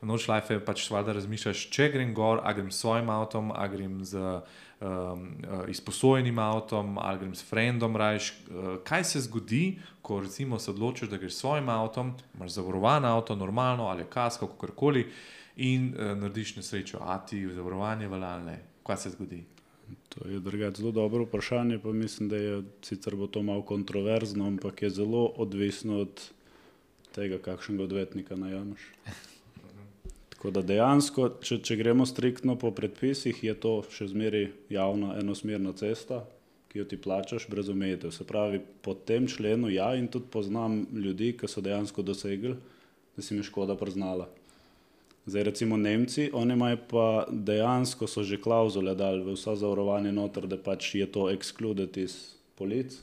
C: noč life, pač valjda razmišljaš, če grem gor, a grem s svojim avtom, a grem z um, uh, izposojenim avtom, ali grem s frendom rajš. Uh, kaj se zgodi, ko recimo se odločiš, da greš s svojim avtom, imaš zavarovan avto, normalno ali kasko, kakorkoli, in uh, narediš nesrečo, a ti zavarovanje valalne, kaj se zgodi?
B: To je drugače zelo dobro vprašanje, pa mislim, da je sicer bo to malo kontroverzno, ampak je zelo odvisno od tega, kakšnega odvetnika najameš. Tako da dejansko, če, če gremo striktno po predpisih, je to še zmeraj javna enosmerna cesta, ki jo ti plačaš brez omejitev. Se pravi, po tem členu ja in tudi poznam ljudi, ki so dejansko dosegli, da si mi škoda priznala. Zdaj, recimo Nemci, oni imajo pa dejansko že klauzule dali v vsa zavarovanja noter, da pač je to ekskludit iz polic.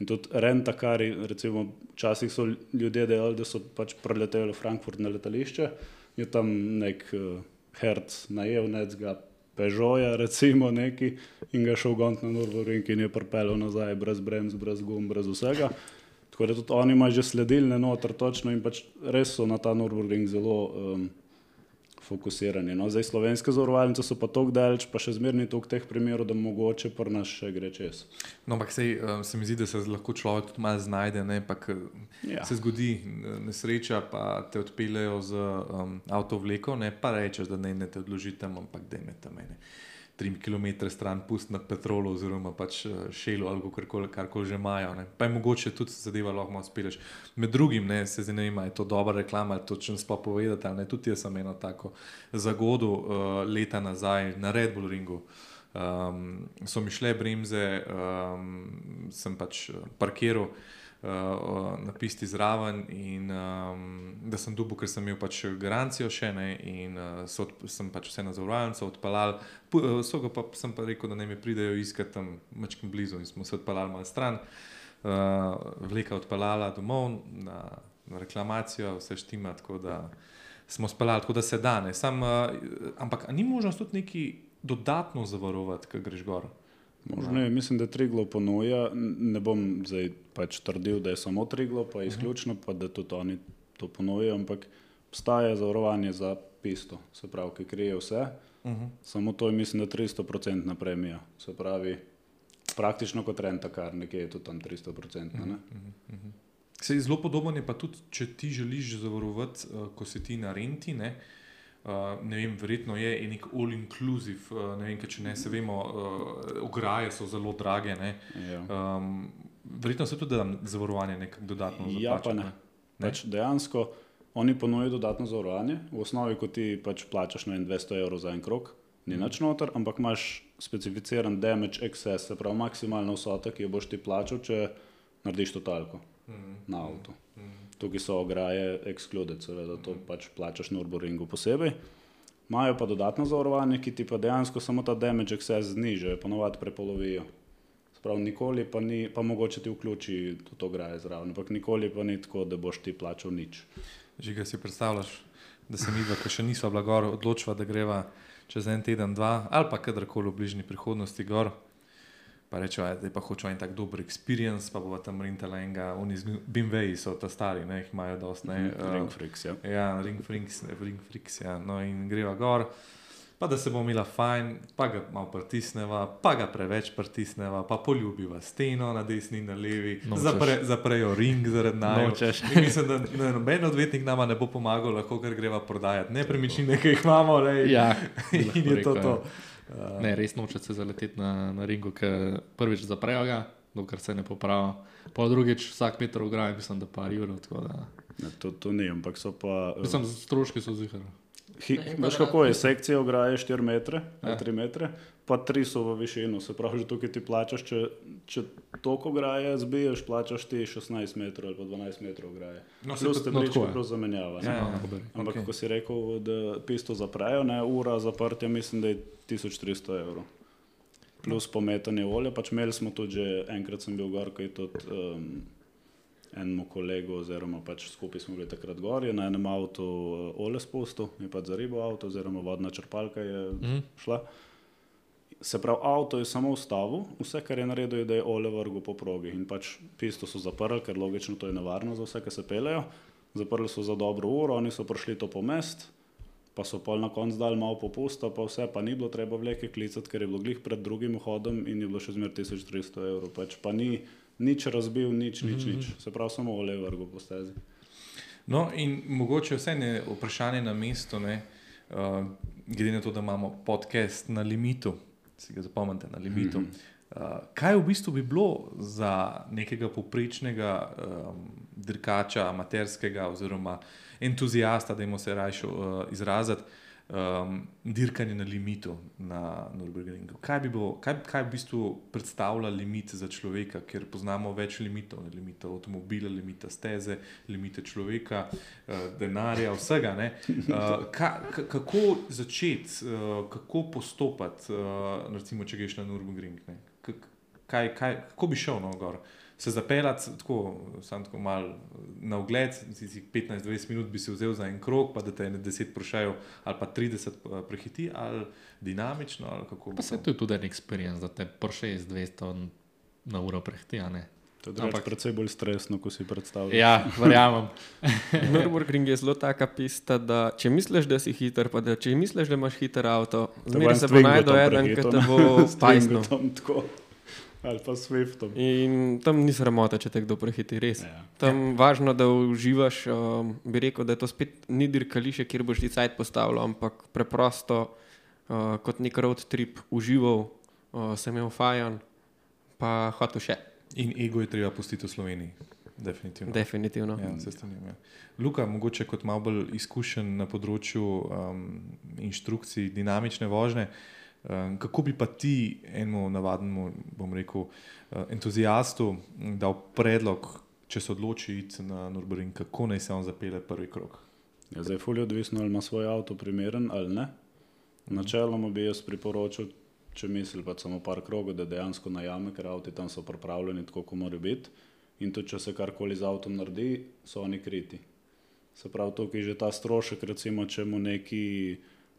B: In tudi renta, kar recimo včasih so ljudje delali, da so pač preleteli v Frankfurt na letališče, je tam nek uh, herc najel, nec ga Peugeota, recimo neki, in ga šel gont na Nürburgring in je pripeljal nazaj brez bremz, brez gum, brez vsega. Tako da tudi oni imajo že sledilne noter točno in pač res so na ta Nürburgring zelo um, fokusirani. No. Zdaj slovenske zavarovalnice so pa tako daleč, pa še zmerni toliko teh primerov, da mogoče pri nas še gre čez.
C: No, ampak sej, um, se mi zdi, da se lahko človek tudi malo znajde, ne, pa k,
B: Ja.
C: se zgodi nesreča, pa te odpeljejo z um, avtovleko, ne, pa rečeš, da ne, ne te odložite, ampak da me tam ene. 3 km stran pusti na petrolu, oziroma pač eh, šelu ali karkoli, že imajo. Ne. Pa je mogoče tudi zadeva lahko malo speleš. Med drugim, ne, se zdaj ne ali je to dobra reklama, ali to če sploh povedati. ali Ne, tudi jaz sem eno tako zagodu uh, leta nazaj na Red Bull ringu. Um, so mi šle bremze, um, sem pač eh, parkiral uh, na pisti zraven, in um, da sem dubu, ker sem imel pač garancijo še ne, in uh, so, sem pač vse na zavarovalnico odpeljal. Eh, So ga pa sem pa rekel, da ne mi pridejo iskat tam mačkim blizu in smo se odpeljali malo stran. Uh, vleka odpeljala domov na, na reklamacijo, vse štima, tako da smo speljali, tako da se da. ne. Sam, uh, ampak ni možnost tudi neki dodatno zavarovati, ko greš gor?
B: Možno je, mislim, da Triglo ponuja. Ne bom zdaj pač trdil, da je samo Triglo, pa izključno, pa da tudi oni to ponujajo, ampak obstaja zavarovanje za pisto, se pravi, ki krije vse.
C: Uh -huh.
B: Samo to je, mislim, da 300% premija. Se pravi, praktično kot renta, kar nekje je tudi tam 300%. Ne?
C: Sej, zelo podoben je pa tudi, če ti želiš zavarovati, uh, ko si ti na renti. Ne? Uh, ne vem, verjetno je nek all-inclusive, uh, ne vem, če ne se vemo, uh, ograje so zelo drage. ne.
B: Ja.
C: Um, verjetno se tudi da zavarovanje nekako dodatno
B: Ja,
C: zaplača,
B: pa ne. Pač dejansko oni ponujajo dodatno zavarovanje. V osnovi, ko ti pač plačaš na 200 evrov za en krok, ni nič noter, ampak imaš specificiran damage excess, se pravi maksimalna vsota, ki jo boš ti plačal, če narediš totalko
C: Mhm.
B: na avtu. Tukaj so ograje excluded, seveda to pač plačaš na Urboringu posebej. Imajo pa dodatno zavarovanje, ki ti pa dejansko samo ta damage excess znižajo, ponovadi prepolovijo. Sprav, nikoli pa ni, pa mogoče ti vključi tudi ograje zraven, ampak nikoli pa ni tako, da boš ti plačal nič.
C: Že ga si predstavljaš, da se mi, ki še nismo bila gor, odločiva, da greva čez en teden, dva ali pa kadarkoli v bližnji prihodnosti gor. Pa rečemo, da pa hočemo en tak dober experience, pa bo tam rentala enega, oni z Bimveji so ta stari, ne, jih imajo dosti. Ne,
B: Mhm, Ring freaks, ja.
C: Ja, ring freaks, ring freaks, ja. No, in greva gor. Pa da se bomo imela fajn, pa ga malo pritisneva, pa ga preveč pritisneva, pa poljubiva steno na desni in na levi,
A: Nočeš.
C: Zapre, zaprejo ring zaradi.
A: Nočeš.
C: In mislim, da ne, noben odvetnik nama ne bo pomagal, lahko kar greva prodajati nepremičnine, ki jih imamo. Ne,
A: Ja, *laughs*
C: in je to
A: rekel,
C: to.
A: ja. Ne, res noče se zaleteti na, na ringu, ker prvič zaprejo ga, dokler se ne popravi. Pa drugič vsak meter ograje, mislim, da par ur. tako da-
B: Ne, to, to ni, ampak so pa. eh,
A: Mislim, stroški so zihar.
B: Veš kako je, sekcija ograje 4 metre,
A: Ja.
B: ja. 3 metre, pa 3 so v višino, se pravi, že tukaj ti plačaš, če, če toliko ograje zbiješ, plačaš ti 16 metrov ali pa 12 metrov ograje.
C: No,
B: No, Plus
C: to-
B: te
A: no, tako je.
B: prav zamenjava.
C: Ja,
B: ne.
C: ja,
A: dober.
B: Ampak okay. ko si rekel, da pisto zaprejo, ne, ura zaprtja mislim, da je 1300 evrov. Plus pometanje olja, pač imeli smo tudi, že enkrat sem bil gor, ko je tudi um, enemu kolegu, oziroma pač skupaj smo bili takrat gor, je na enem avtu uh, olje spustil, je pač za ribo avto, oziroma vodna črpalka je
A: Mhm.
B: šla. Se pravi, avto je samo ustavil, vse, kar je naredil, je, da je olje vrgel po progi. In pač pisto so zaprli, ker logično to je nevarno za vse, ki se pelejo. Zaprli so za dobro uro, oni so prišli to pomest, pa so pol na koncu dali malo popusta, pa vse, pa ni bilo treba vleke klicati, ker je bilo glih pred drugim vhodom in je bilo še zmer 1300 evrov. Pač pa ni nič razbil, nič, nič, nič. Se pravi, samo olje vrgel po stezi.
C: No, in mogoče vse je vprašanje na mestu, ne, uh, glede na to, da imamo podcast na limitu, si ga zapomnite na limitu. Mm -hmm. Uh, kaj v bistvu bi bilo za nekega poprečnega um, dirkača, amaterskega oziroma entuzijasta, da jim se rajšo uh, izraziti, um, dirkanje na limitu na Nürburgringu? Kaj bi, bilo, kaj, kaj v bistvu predstavlja limit za človeka, ker poznamo več limitov, ne, limita avtomobila, limita steze, limite človeka, uh, denarja, vsega. ne. Uh, *laughs* ka, ka, kako začeti, uh, kako postopati, uh, recimo, če greš na Nürburgring? Kaj, kaj, kako bi šel na gor? Se zapeljati tako, samo tako malo na ogled, si si 15-20 minut bi si vzel za en krog, pa da te ne 10 prošajo ali pa 30 eh, prehiti, ali dinamično, ali kako
A: Pa se to je tudi en experience, da te Porsche z 200 na uro prehiti, a ne?
B: To je
A: Ampak-
B: precej bolj stresno, kot si predstavljaš.
A: Ja, verjamem. *laughs*
D: Nürburgring je zelo taka pista, da če misliš, da si hiter, pa da če misliš, da imaš hiter avto, zmeraj se bo najdel eden, ki te bo *laughs* spajsnil.
B: Ali pa s Swiftom.
D: In tam ni sramota, če te kdo prehiti, res.
B: Ja.
D: Tam je važno, da uživaš. Um, bi rekel, da to spet ni dirkališče, kjer boš ti cajt postavil, ampak preprosto uh, kot nek road trip užival, uh, sem imel fajan, pa hotel še.
C: In ego je treba pustiti v Sloveniji. Definitivno.
D: Definitivno.
C: Ja, se strinjam. Ja. Luka, mogoče kot malo bolj izkušen na področju um, inštrukcij, dinamične vožnje. Um, kako bi pa ti enemu navadnemu, bom rekel, uh, entuzijastu m, dal predlog, če se odloči iti na Nürburgring, kako naj se on zapelje prvi krok?
B: Ja, zdaj fully odvisno, ali ima svoj avto primeren ali ne. Načeloma bi jaz priporočil, če misli pa samo par krogov, da dejansko najame, ker avti tam so pripravljeni tako, kot mora biti. In tudi, če se karkoli z avtom naredi, so oni kriti. Se pravi, tukaj je že ta strošek, recimo, če mu neki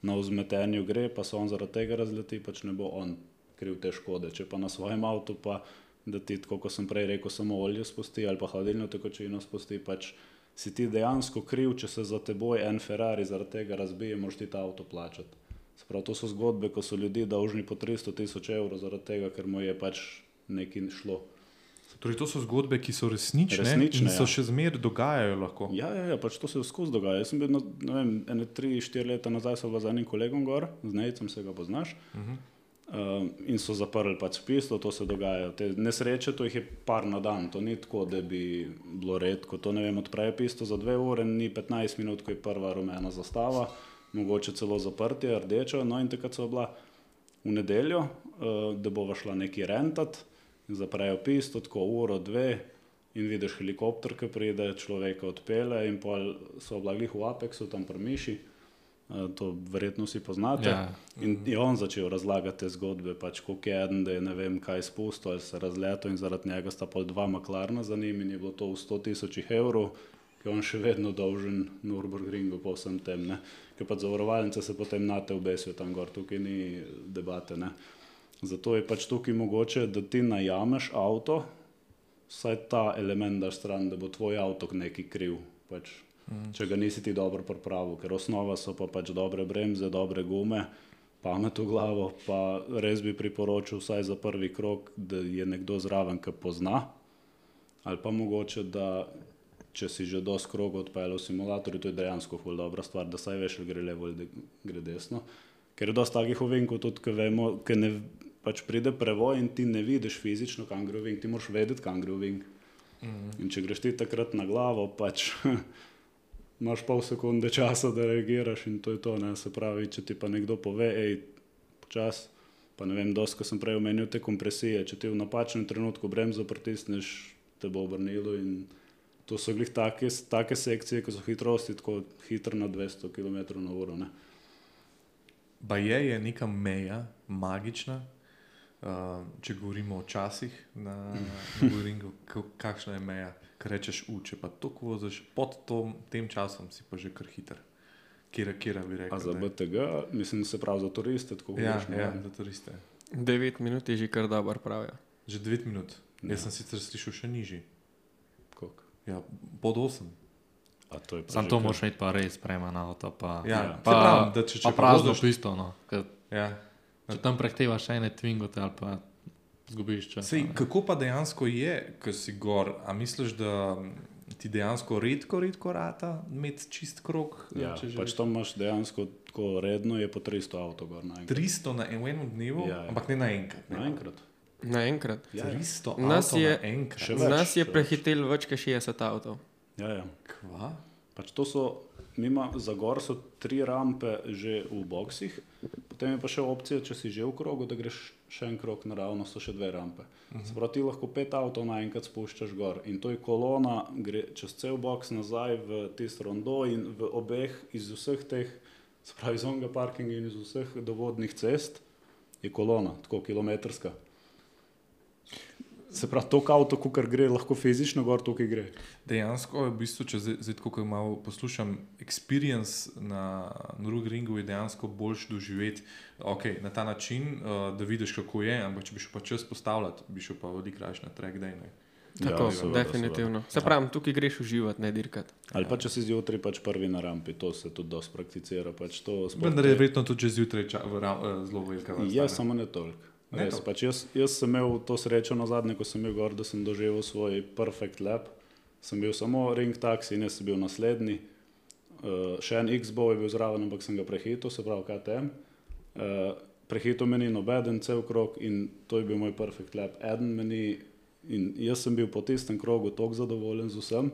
B: na vzmetenju gre, pa se on zaradi tega razleti, pač ne bo on kriv te škode. Če pa na svojem avtu, pa da ti, tako kot sem prej rekel, samo olje spusti ali pa hladilno tekočino spusti, pač si ti dejansko kriv, če se za teboj en Ferrari zaradi tega razbije, moraš ti ta avto plačati. Se pravi, to so zgodbe, ko so ljudje dolžni po 300 tisoč evrov zaradi tega, ker mu je pač nekaj šlo.
C: Torej, to so zgodbe, ki so resnične,
B: Resnične,
C: in se
B: ja.
C: še zmeraj dogajajo. Lahko.
B: Ja, ja, ja pač to se skozi dogaja. Jaz sem bil, ne vem, ene tri, štiri leta nazaj, sem z enim kolegom gor, z Nejcem se ga poznaš. Uh -huh. um, in so zaprli pač pisto, to se dogaja. Te nesreče, to jih je par na dan, to ni tako, da bi bilo redko. To ne vem, odprejo pisto za dve ure, ni 15 minut, ko je prva rumena zastava, mogoče celo zaprtje, rdečo. No in takrat so bila v nedeljo, uh, da bova šla neki rentat, zaprejo pisto, tako uro, dve. In vidiš helikopter, ki pride, človeka odpele, in pol so blagih v Apexu, tam prmiši. To verjetno vsi poznate.
A: Ja.
B: In je on začel razlagati te zgodbe, pač koliko je eden, da je ne vem kaj spustil ali se razletel, in zaradi njega sta pol dva maklarna za njim, in je bilo to v 100 tisočih evrov, ki je on še vedno dolžen Nürburgringu po vsem tem. Ne? Ker pa zavarovalnice se potem nate obesijo tam gor, tukaj ni debate. Ne? Zato je pač tukaj mogoče, da ti najameš avto, vsaj ta element daš stran, da bo tvoj avto neki kriv. Pač, mm. Če ga nisi ti dobro pripravil, ker osnova so pa pač dobre bremze, dobre gume, pamet v glavo, pa res bi priporočil vsaj za prvi krok, da je nekdo zraven, ki pozna. Ali pa mogoče, da če si že dosti krogov odpeljal v simulatorju, to je dejansko ful dobra stvar, da saj veš, ali gre levo ali gre desno. Ker je dosti takih ovinkov, tudi ki vemo, ki ne pač pride prevoj in ti ne vidiš fizično, kam gre ovink, ti moraš vedeti, kam gre ovink. In če greš ti takrat na glavo, pač *laughs* imaš pol sekunde časa, da reagiraš in to je to. Ne? Se pravi, če ti pa nekdo pove, hej, počas, pa ne vem, dosti, sem prej omenil te kompresije, če ti v napačnem trenutku bremzo pritisneš, te bo obrnilo in to so glih take, take sekcije, ki so hitrosti tako hitro na 200 km/h. Ne?
C: Pa je, je neka meja, magična. Uh, če govorimo o časih na *laughs* Nürburgringu, ka- kakšna je meja, ki rečeš, u, če pa to voziš pod tom, tem časom, si pa že kar hiter. Kjer, kjer bi rekel?
B: A za
C: da je?
B: BTG, mislim, se pravi za turiste, tako
C: Ja,
B: govoriš, ne
C: ja, za turiste.
D: 9 minut je že kar dobro pravijo.
C: Že 9 minut.
B: Ja.
C: Jaz sem sicer slišal še nižji.
B: Koliko?
C: Ja, pod 8.
B: A to je pa
A: Sam to
B: kar-
A: moraš imeti pa res prema na avto. Pa,
C: Ja,
B: Ja.
C: pa, pravim, da če, če
A: pa prazno
C: voziš-
A: pisto. No. Ker
C: Ja.
A: Če tam prehtevaš ene twingote ali pa zgubiš čas.
C: Sej, kako pa dejansko je, ko si gor? A misliš, da ti dejansko redko, redko rata imeti čist krok?
B: Ja,
C: če že
B: pač tam imaš dejansko tako redno, je po 300 avto gor naenkrat.
C: 300 na enem dnevu,
B: Ja, ja.
C: ampak ne naenkrat. Ne.
B: Naenkrat.
D: Naenkrat.
B: Ja, ja.
C: 300
D: Nas
C: avtov
D: je-.
B: Še več,
D: nas je
B: še več.
D: prehitel več kot 60 avtov.
B: Ja, ja.
C: Kva?
B: Pač to so, mima, za gor so tri rampe že v boksih, potem je pa še opcija, če si že v krogu, da greš še en krog naravno, so še dve rampe. Uh -huh. Sproti lahko pet avtov naenkrat spuščaš gor in to je kolona, gre čez cel boks nazaj v tisto rondo in v obeh iz vseh teh, se pravi iz onega parkinga in iz vseh dovodnih cest, je kolona, tako kilometrska. Se pravi, to avto, kar gre, lahko fizično gor, tukaj gre.
C: Dejansko je v bistvu, če zdaj, tako malo poslušam, experience na Nürburgringu je dejansko boljš doživeti okay, na ta način, uh, da vidiš, kako je, ampak če bi šel pa čas postavljati, bi šel pa odigraš na track day. Ne?
D: Tako,
B: Ja, seveda,
D: definitivno. Se pravi, tukaj greš uživati, ne dirkati.
B: Ali pa če si zjutraj pač prvi na rampi, to se tudi dosti prakticira. Pač to
C: Vendar je verjetno tudi že zjutraj ča, v, ra- eh, zelo velika vrsta.
B: Ja, samo ne toliko. Res,
C: toliko.
B: pač jaz, jaz sem imel to srečo na zadnje, ko sem bil gor, da sem doživel svoj perfect lap. Sem bil samo ring taxi in jaz sem bil naslednji. Uh, še en X-Bow je bil zraven, ampak sem ga prehitil, se pravi KTM. Uh, prehitil meni nobeden cel krog in to je bil moj perfect lap. Eden meni in jaz sem bil po tistem krogu tako zadovoljen z vsem,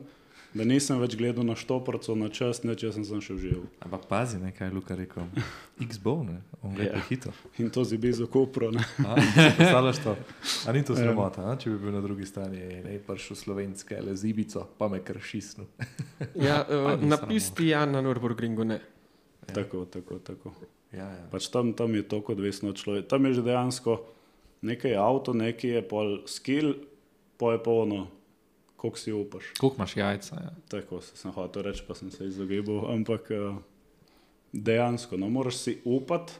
B: da nisem več gledal na štoprco, na čas, ne če sem sem še užival.
C: Ampak pazi, ne, kaj je Luka rekel. *laughs* X-Bow, ne, on ga je
B: Ja.
C: prehitel.
B: In to zibi za kopro.
C: Predstavljaš to? A ni to
B: Ja.
C: sramota, a? če bi bil na drugi strani, ne prišel slovenske, le zibico, pa me kršisnu. *laughs*
D: Ja,
A: Pa
D: uh,
A: ni
D: na
A: sramota.
D: pisti ja, na Nürburgringu ne.
B: Tako, tako, tako.
C: Ja, ja.
B: Pač tam, tam je to kot odvisno od človeka. Tam je že dejansko nekaj avto, nekaj je pol skill, pa je pa ono, koliko si upaš.
A: Koliko imaš jajca? Ja.
B: Tako se sem hotel reči, pa sem se izogibal. Ampak eh, dejansko, no, moraš si upati,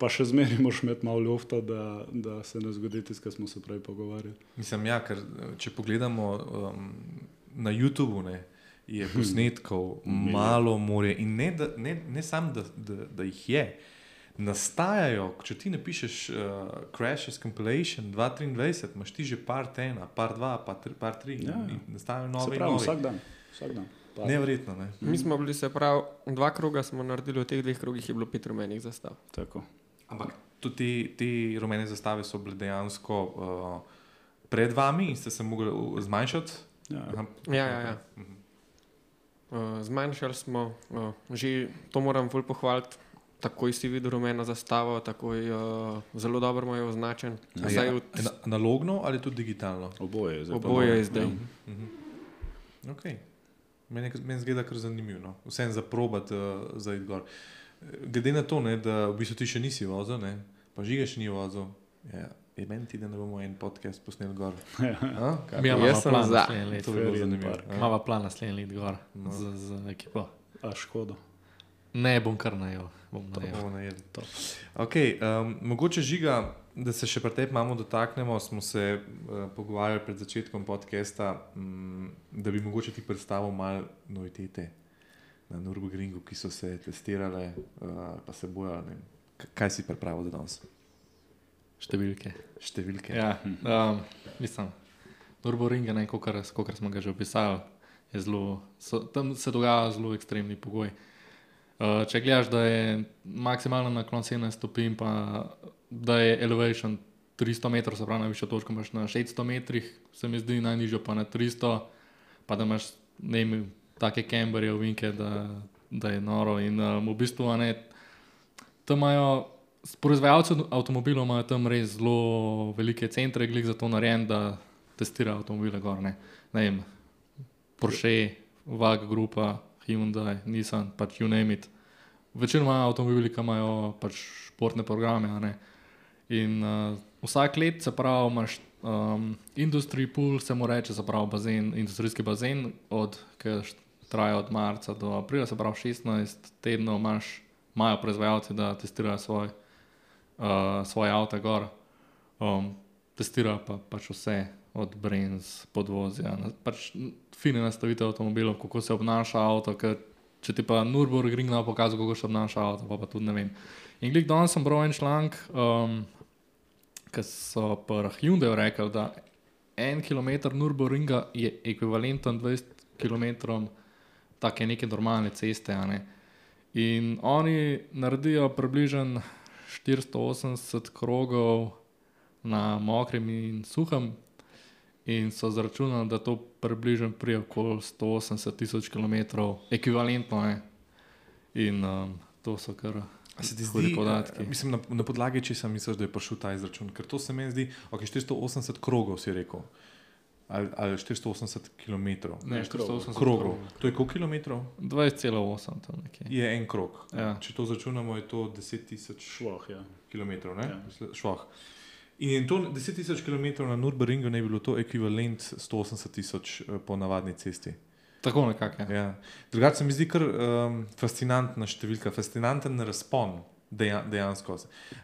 B: pa še zmeraj moraš imeti malo lufta, da, da se ne zgodi tisto, kar smo se prej pogovarjali.
C: Mislim, ja, ker eh, če pogledamo um, na YouTubu, ne, je posnetkov
B: Milijon.
C: malo more in ne, da, ne, ne samo, da, da, da jih je. Nastajajo, če ti napišeš uh, Crashes Compilation 2023, imaš ti že par tena, par dva, par tri, par tri
B: Ja.
C: in, in nastajajo
B: Se
C: nove.
B: pravi,
C: nove.
B: vsak dan. Vsak dan. Pa-
C: Neverjetno, ne.
D: Mi smo bili, se pravi, dva kroga smo naredili, v teh dveh krogih je bilo pet rumenih zastav.
B: Tako.
C: Ampak tudi te, te rumene zastave so bile dejansko uh, pred vami in ste se mogli zmanjšati.
B: Ja.
C: Aha,
D: Ja, ja, ja. Uh, zmanjšali smo, uh, že to moram bolj pohvaliti. Takoj si videl rumeno zastavo, takoj uh, zelo dobro mu je označen.
C: A
D: Zdaj
C: je
D: od,
C: ana- analogno ali tudi digitalno?
B: Oboje je zdaj.
D: oboje je zdaj.
C: Mhm. Okay. Meni je- meni zgleda kar zanimivo. No. Vsem za probat uh, za id gor. Eh, Glede na to, ne, da v bistvu ti še nisi vozil, ne, pa žiga še ni vozil, je, je meni ti, da ne bomo en podcast posneli gor. *laughs* A? Kaj?
A: Mi imamo
D: sem
A: plan
D: za.
A: naslednje leto.
C: To bi bilo zanimivo.
A: Imamo plan naslednje leto gor
C: No.
A: z, z ekipo.
B: A škoda.
A: Ne bom kar najel. Bom
C: To
A: najel.
C: bomo najedli. Okay, um, mogoče žiga, da se še pri tebi malo dotaknemo. Smo se uh, pogovarjali pred začetkom podcasta, um, da bi mogoče ti predstavil malo novitete na Nürburgringu, ki so se testirale, uh, pa se bojale. ne Kaj si pripravil za danes?
A: Številke.
C: Številke.
A: Ja, um, mislim, Nürburgring je nekaj, kar smo ga že opisali. Zelo, so, tam se dogajajo zelo ekstremni pogoji. Uh, če gledaš, da je maksimalna naklon 17 stopinj, pa da je elevation 300 metrov, se pravi, najvišjo točko imaš na 600 metrih, se mi zdi najnižjo pa na 300, pa da imaš ne vem, take kamberje, ovinke, da, da je noro. In um, v bistvu ne, tam imajo Proizvajalci avtomobilov imajo tam res zelo velike centre, glede za to narejen, da testirajo avtomobile. Gor, ne. Ne vem, Porsche, VAG, Grupa, Hyundai, Nissan, pač you name it. Večinoma avtomobili, ki imajo pač športne programe. In uh, vsak let, se pravi, imaš um, industry pool, se mu reče, se pravi, bazen, industrijski bazen, od, ki traja od marca do aprila, se pravi 16 tednov imaš, imajo proizvajalci, da testirajo svoj, uh, svoje avto gor. Um, testirajo pa pač vse, od Brains, podvozja, pač fine nastavitve avtomobilov, kako se obnaša avto. Če ti pa Nürburgring bo pokazal, kako se obnaša avto, pa, pa tudi ne vem. In glik danes sem bral en članek, um, ki so pa Hyundai rekli, da en kilometr Nürburgringa je ekvivalenten 20 km take neke normalne ceste. Ne? In oni naredijo približno 480 krogov na mokrem in suhem, in so zračunali, da to približno prije okoli 180 tisoč km, ekvivalentno. Ne? In um, to so kar.
C: A se ti zdi,
A: podatki.
C: mislim, na, na podlagi česa misliš, da je prišel ta izračun? Ker to se meni zdi, ok, 480 krogov si rekel. Ali, ali 480 km.
A: Ne,
B: krogov.
A: 480
C: Krogov. To je koliko kilometrov?
A: 20,8 tam nekje.
C: Je en krog.
A: Ja.
C: Če to začunamo, je to 10 tisoč
B: Šloh, ja.
C: km.
B: Ja.
C: Šloh. In to 10 tisoč km na Nürburgringu ne bi bilo to ekvivalent 180 tisoč eh, po navadni cesti.
A: Tako nekako. Ja.
C: Ja. Drugače se mi zdi kar um, fascinantna številka, fascinanten razpon deja, dejansko.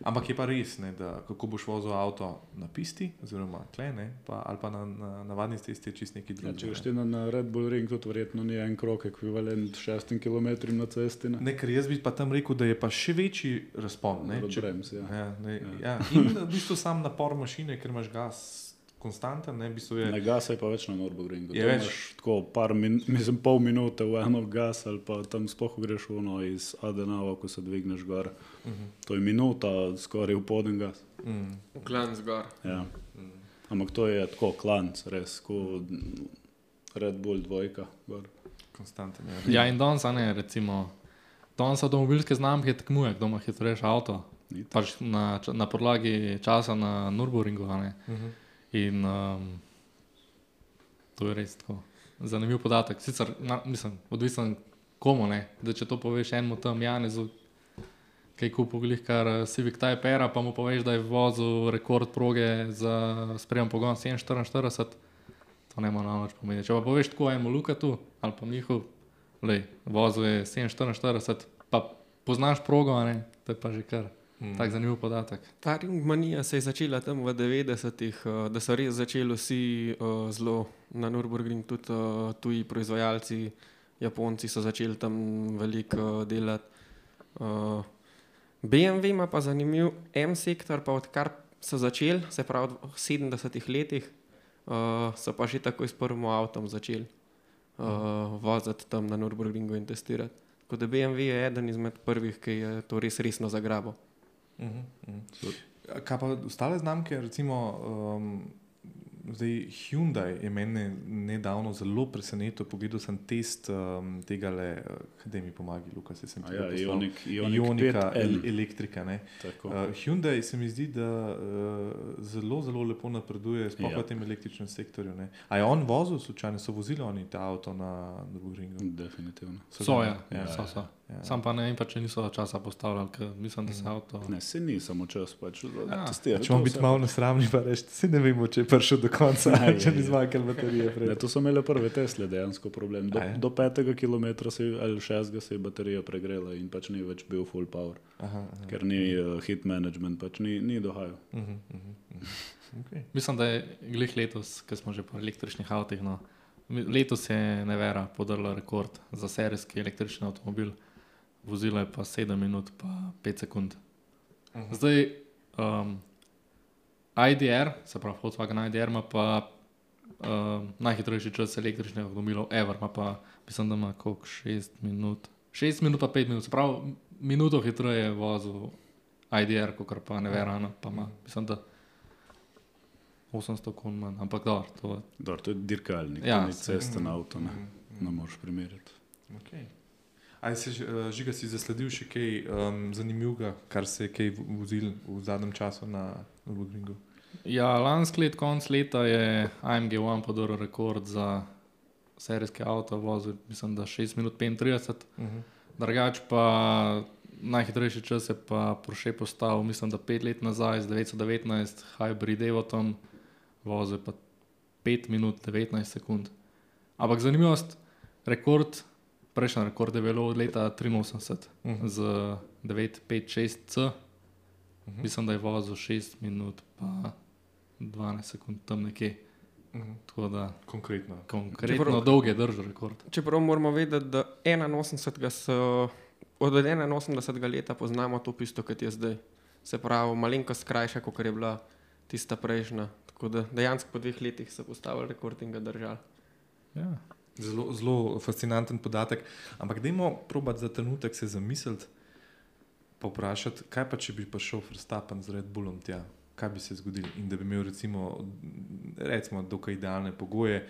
C: Ampak je pa res, ne, da kako boš vozil avto na pisti, oziroma klene, pa, ali pa na, na navadni cesti, čist neki
B: Ja,
C: drugi.
B: če greš na, na Red Bull Ring, tudi verjetno ni en krok ekvivalent šestim kilometrom na cesti. Ne?
C: Ne, ker jaz bi pa tam rekel, da je pa še večji razpon. Ne, če,
B: Brems, ja.
C: ja, ne,
B: Ja.
C: ja. In v bistvu sam napor mašine, ker imaš gas konstanten, ne, v bistvu je.
B: Ne gasa je pa več na Nürburgringu.
C: Je
B: To
C: več?
B: imaš Tako par min, mislim, pol minute v eno gas ali pa tam spoh greš uno iz Adenava, ko se dvigneš gor.
C: Uh -huh.
B: To je minuta, skoraj v poden gas.
C: mm,
D: Klan zgor.
B: Ja.
C: mm.
B: Ampak to je tako klanc, res, kot Red Bull dvojka. Gor.
C: Konstanten.
A: ja, in danes, a ne, recimo, danes avtomobilske znamke tekmuje, kdo ima hitrejši avto. Pač na, na podlagi časa na Nürburgringu. a ne.
C: Uh -huh.
A: In um, to je res tako. Zanimiv podatek. Sicer, na, mislim, odvisen komu ne. Da če to poveš enemu tam Janezu, ki je kupil glih kar eh, Civic Type R, pa mu poveš, da je vozil rekord proge za sprejem pogon 744, to ne more namreč pomeniti. Če pa poveš tako enemu Lukatu ali pa Mihu, lej, vozil je 744, pa poznaš progo, ne, to je pa že kar
C: Mm.
A: tak zanimiv podatek.
D: Ta ringmanija se je začela tam v 90-ih, eh, da so res začeli vsi eh, zelo na Nürburgring, tudi eh, tuji proizvajalci, Japonci so začeli tam veliko delati. BMW ima pa zanimiv M-sektor, pa odkar so začeli, se pravi v 70-ih letih, so pa že takoj s prvim avtom začeli uh, voziti tam na Nürburgringu in testirati. Tako da BMW je eden izmed prvih, ki je to res resno zagrabil.
C: Uh -huh. Kaj pa ostale znamke, recimo um, zdaj Hyundai je meni nedavno zelo presenetil. Pogledal sem test um, tega, le, da mi pomaga, Lukas, jaz sem
B: A
C: ti
B: Ja. Ionik, Ionik
C: Ionika,
B: 5L.
C: el, elektrika. Uh, Hyundai se mi zdi, da uh, zelo, zelo lepo napreduje, sploh
B: Ja.
C: v tem električnem sektorju. Ne. A je on vozil, slučajno so vozili oni ta avto na Nürburgringu?
B: Definitivno.
A: So,
C: ga,
A: ja,
C: ja,
A: ja, so, so.
C: ja.
A: Sam pa ne vem, pa, če niso časa postavljali, ker mislim, da se avto.
B: Ne, se ni samo čas, pač
A: Ja.
B: testirati.
C: Če bomo biti malo nesramni, pa reči, se ne vemo, če je prišel do konca,
B: Ja,
C: če
B: ja,
C: ni
B: ja.
C: zmanjkalo baterije.
B: Ne,
C: Pred.
B: to so imele prve Tesle dejansko problem. Do,
C: A je?
B: do petega kilometra se, ali šestega se je baterija pregrela in pač ni več bil full power,
C: Aha, aha.
B: ker ni uh, hit management, pač ni, ni dohajal.
C: Uh -huh, uh -huh. okay. *laughs*
A: Mislim, da je glih letos, ker smo že po električnih avtih. No. Letos je Nevera podrla rekord za serijski električni avtomobil, vozila je pa 7 minut, pa 5 sekund.
C: Mhm.
A: Zdaj, um, IDR, se pravi Volkswagen IDR, ima pa um, najhitrejši čas električnih avtomobilov, Ever, ima pa, mislim, da ima koliko 6 minut. 6 minut pa 5 minut, se pravi, minuto hitreje je vozil IDR, kot pa Nevera, no, pa ima, mislim, da 800 kun manj, ampak dobro, to
B: Dor, to je dirkalnik,
A: Ja,
B: ni
A: saj.
B: cesten avto, ne,
C: Mhm,
B: ne moreš primerjati.
C: Okay. Ali si uh, žiga si zasledil še kaj um, zanimivega, kar se je kaj v- vozil v zadnjem času na Nürburgringu?
A: Ja, lansko let, konc leta je AMG One podaril rekord za serijski avto, vozil mislim, da 6 minut 35,
C: Uh -huh.
A: drugač pa najhitrejši čas je pa Porsche postal, mislim, da 5 let nazaj z 919 Hybrid Evoton, vozil pa 5 minut 19 sekund. Ampak zanimivost, rekord, prejšnji rekord je bil od leta 83
C: Mhm.
A: z 956C.
C: Mhm.
A: Mislim, da je vozil 6 minut, pa 12 sekund tam nekje.
C: -huh.
A: Tako da
C: Konkretno.
A: konkretno
D: Čeprav-
A: dolg je držal rekord.
D: Čeprav moramo vedeti, da 81 so, od 81 leta poznamo to pisto, kot je zdaj. Se pravi, malenkost krajša, kot je bila tista prejšnja. Tako da dejansko po dveh letih so postavili rekord in ga držali.
A: Ja.
C: Zelo, zelo fascinanten podatek. Ampak dajmo probat za trenutek se zamisliti, pa vprašati, kaj pa če bi prišel Verstappen z Red Bullom tja, kaj bi se zgodilo. In da bi imel recimo, recimo dokaj idealne pogoje,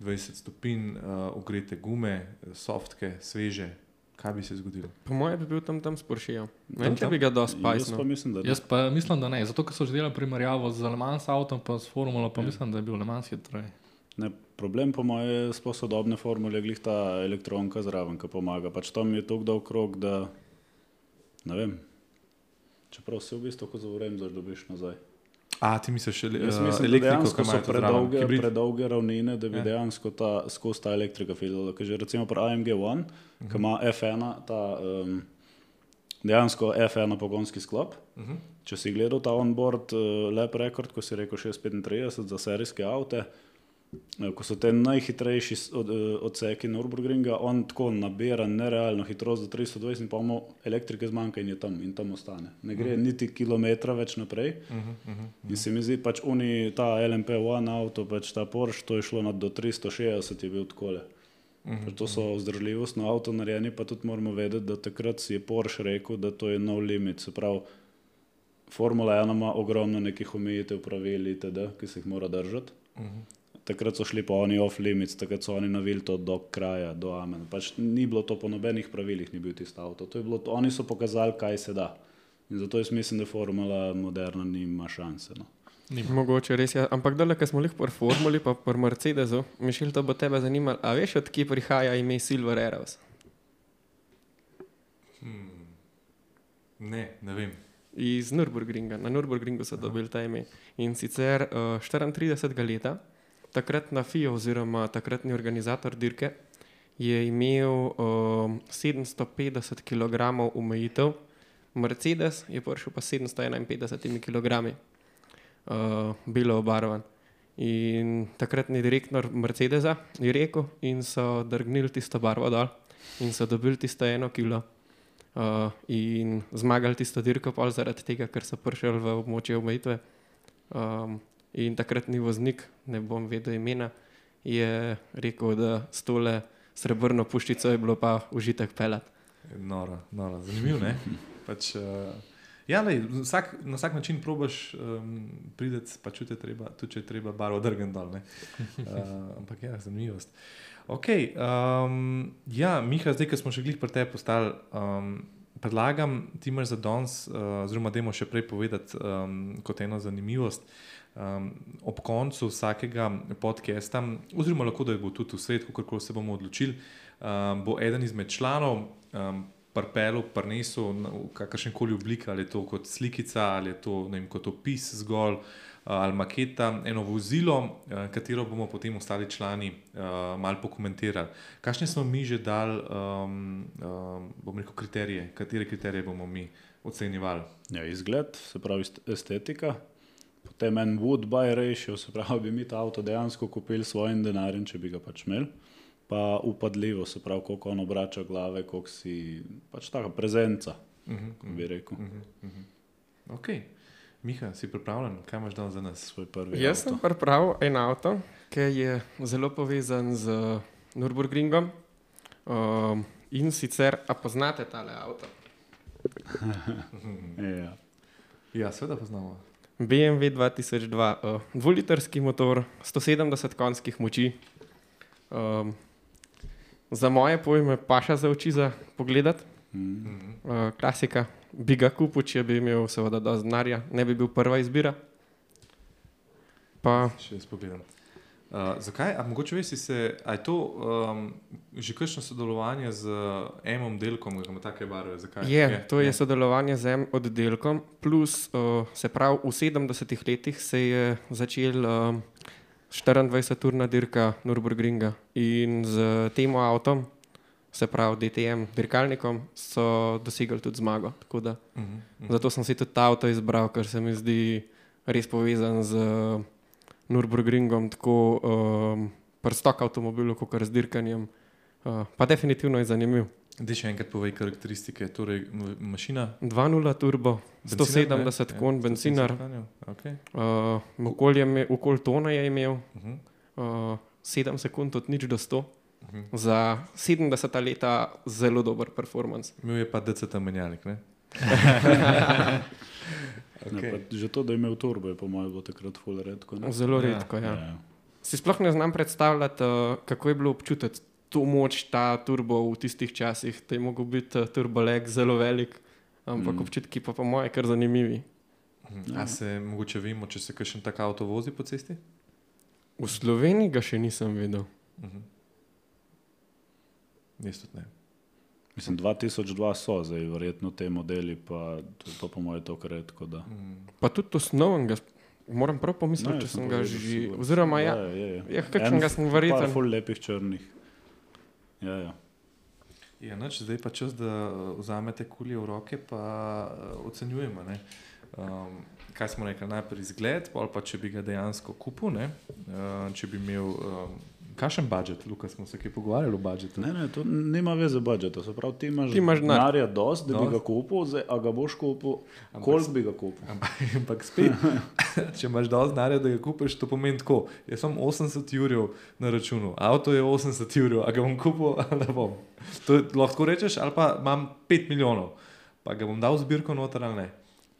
C: 20 stopinj, uh, ogrete gume, softke, sveže, kaj bi se zgodilo.
D: Po mojem bi bil tam tam s Porschejem. Ne vem, če bi ga dosti
B: Jaz pa mislim, da ne.
A: Jaz pa mislim, da ne. Zato, ker so že delali primerjavo z Le Mans avtom, pa s Formulo, pa
B: Ja.
A: mislim, da je bil Le Mans hitrej.
B: Ne, problem po mojem je sposodobne formule, je glih ta elektronka zraven, ki pomaga. Pač tam je tako dolg krok, da ne vem. Čeprav se v bistvu, ko zavrem, zaš dobiš nazaj.
C: A ti misliš, ele,
B: Jaz
C: uh,
B: mislim, da
C: elektriko, ki
B: so predolge,
C: Hibrid?
B: predolge ravnine, da bi
C: Ja.
B: ja. dejansko ta, skozi ta elektrika filala. Ker že recimo pri AMG One, uh -huh. ki ima F1, ta um, dejansko F1 pogonski sklop. Uh -huh. Če si gledal ta onboard uh, lep rekord, ko si rekel 635 za serijske avte, eh, ko so te najhitrejši od, eh, odseki Nürburgringa, on tako nabira nerealno hitrost do 320 in pa mu elektrike zmanjka in je tam in tam ostane. Ne gre uh -huh. niti kilometra več naprej. Uh -huh. In se mi zdi, pač uni, ta LMP1 avto, pač ta Porsche, to je šlo na do 360, je bil takole. Pač to so vzdržljivostno avto narejeni, pa tudi moramo vedeti, da takrat si je Porsche rekel, da to je no limit. Se pravi, Formula 1 ima ogromno nekih omejitev, pravil, itd., ki se jih mora držati. Takrat so šli pa oni off limits, takrat so oni navili to do kraja, do amen. Pač ni bilo to po nobenih pravilih, ni bil tisti avto. To je bilo, oni so pokazali, kaj se da. In zato jaz mislim, da formula moderna nima šanse. No.
D: Mogoče res je. Ampak dole, ko smo jih pri Formuli, pa pri Mercedesu, Mišel, to bo tebe zanimalo. A veš, odkje prihaja ime Silver Arrows?
C: Ne, ne vem.
D: Iz Nürburgringa. Na Nürburgringu so dobili ta ime. In sicer uh, 34 leta, takrat na FIO, oziroma takratni organizator dirke, je imel uh, 750 kg omejitev, Mercedes je prišel pa s 751 kg, uh, belo obarvan. In takratni direktor Mercedesa je rekel, in so drgnili tisto barvo dol, in so dobili tisto eno kilo. Uh, in zmagali tisto dirko, pol zaradi tega, ker so prišli v območje omejitve. Um, in takratni voznik, ne bom vedel imena, je rekel, da s tole srebrno puščico je bilo pa užitek pelati.
C: Noro, noro. Zanimivo? Pač, uh, ja, lej, vsak, na vsak način probaš um, priti, pa čuti treba, tudi če treba barvo drgen dol. ne. Uh, ampak ja, zanimivost. Ok, um, ja, Miha, zdaj, ko smo še glih pri tebi postali, um, predlagam, ti imaš za danes, uh, oziroma dajmo še prej povedati um, kot eno zanimivost. Um, ob koncu vsakega podcasta, oziroma lahko da bo tudi v svetu, kako se bomo odločili, um, bo eden izmed članov um, prpelu, prnesu v kakršen koli obliki, ali je to kot slikica, ali je to vem, kot opis zgolj. Ali maketa, eno vozilo, eh, katero bomo potem ostali člani uh, malo pokomentirali. Kakšne smo mi že dali, um, um, bomo rekel, kriterije, katere kriterije bomo mi ocenjevali?
B: Ja, izgled, se pravi est- estetika, potem en wood buy ratio, se pravi, bi mi ta avto dejansko kupili s svojim denarjem, če bi ga pač imeli. Pa upadljivo, se pravi, koliko on obrača glave, koliko si pač taka prezenca,
C: Uh -huh,
B: bi rekel.
C: uh -huh, uh -huh. Ok, Miha, si pripravljen, kaj imaš danes za nas?
B: Svoj prvi
D: Jaz sem
B: avto.
D: pripravil en avto, ki je zelo povezan z Nürburgringom. Um, in sicer, a poznate tale avto? *laughs*
B: Ja.
C: Ja, seveda poznamo.
D: BMW 2002, uh, dvolitrski motor, 170 konjskih moči. Um, za moje pojme, paša za oči za pogled.
B: Mm.
D: Uh, klasika, bi ga kupil, če bi imel, seveda, dovolj denarja, ne bi bil prva izbira. Pa
C: Še jaz pogledam. Uh, zakaj? A mogoče veš, se, a je to um, že kakšno sodelovanje z emom delkom, ki ima take barve? Zakaj?
D: je, to je sodelovanje z enim oddelkom, plus uh, se pravi, v 70-ih letih se je začel um, 24-urna dirka Nürburgringa in z tem avtom, se pravi DTM dirkalnikom, so dosegli tudi zmago. Tako Da,
C: Uh -huh.
D: zato sem si tudi ta avto izbral, ker se mi zdi res povezan z uh, Nürburgringom, tako um, prstok avtomobilov, kot z dirkanjem. Uh, pa definitivno je zanimiv.
C: Dej še enkrat povej karakteristike. Torej, mašina,
D: 2.0 turbo, 170 konj, benzinar,
C: Okay.
D: uh, okolje okoli tona je imel,
C: Uh -huh.
D: uh, 7 sekund od nič do 100.
C: Uh -huh.
D: Za 70 leta zelo dober performance.
C: Imel je pa DCT menjalnik. ne? *laughs*
B: Okay. Ja, pa že to, da je imel turbo, je po mojem bilo takrat full redko. ne?
D: Zelo
C: Ja.
D: redko. Ja.
B: Ja.
D: Si sploh ne znam predstavljati, uh, kako je bilo občutiti to moč, ta turbo v tistih časih. To je mogel biti uh, turbolek zelo velik, ampak
B: Mm.
D: občutki pa po moje kar zanimivi.
C: Mhm. A se mogoče vemo, če se kakšen tak avto vozi po cesti?
D: V Sloveniji ga še nisem videl.
C: Uh -huh. Jaz tudi ne.
B: Mislim, 2002 so zdaj, verjetno te modeli, pa to, to po mojem je to kar redko. Da.
C: Mm.
D: Pa tudi osnoven ga Moram prav pomisliti,
B: Ne,
D: če
B: sem
D: ga že. Oziroma, ja,
B: je, je.
D: ja kakšnega sem
B: Par
D: verjeten.
B: ful lepih črnih. Ja, ja.
C: Ja, noč, zdaj pa čas, da uh, vzamete kulje v roke, pa uh, ocenjujemo. ne. Um, kaj smo rekli, najprej izgled, pa če bi ga dejansko kupil, ne, uh, če bi imel. Um, Kakšen budžet, Luka, smo se kaj pogovarjali o budžetu?
B: Ne, ne, to nima veze z budžetom. Se pravi, ti imaš,
D: Ti imaš denar.
B: denarja dost, da bi
C: Dost.
B: ga kupil, zdaj, a ga boš kupil, koliko bi ga kupil.
C: Ampak, ampak spet, *laughs* če imaš dovolj denarja, da ga kupiš, to pomeni tako. Jaz sem 80 ur na računu, avto je 80 ur, a ga bom kupil ali ne bom. To lahko rečeš, ali pa imam 5 milijonov, pa ga bom dal zbirko noter ali ne.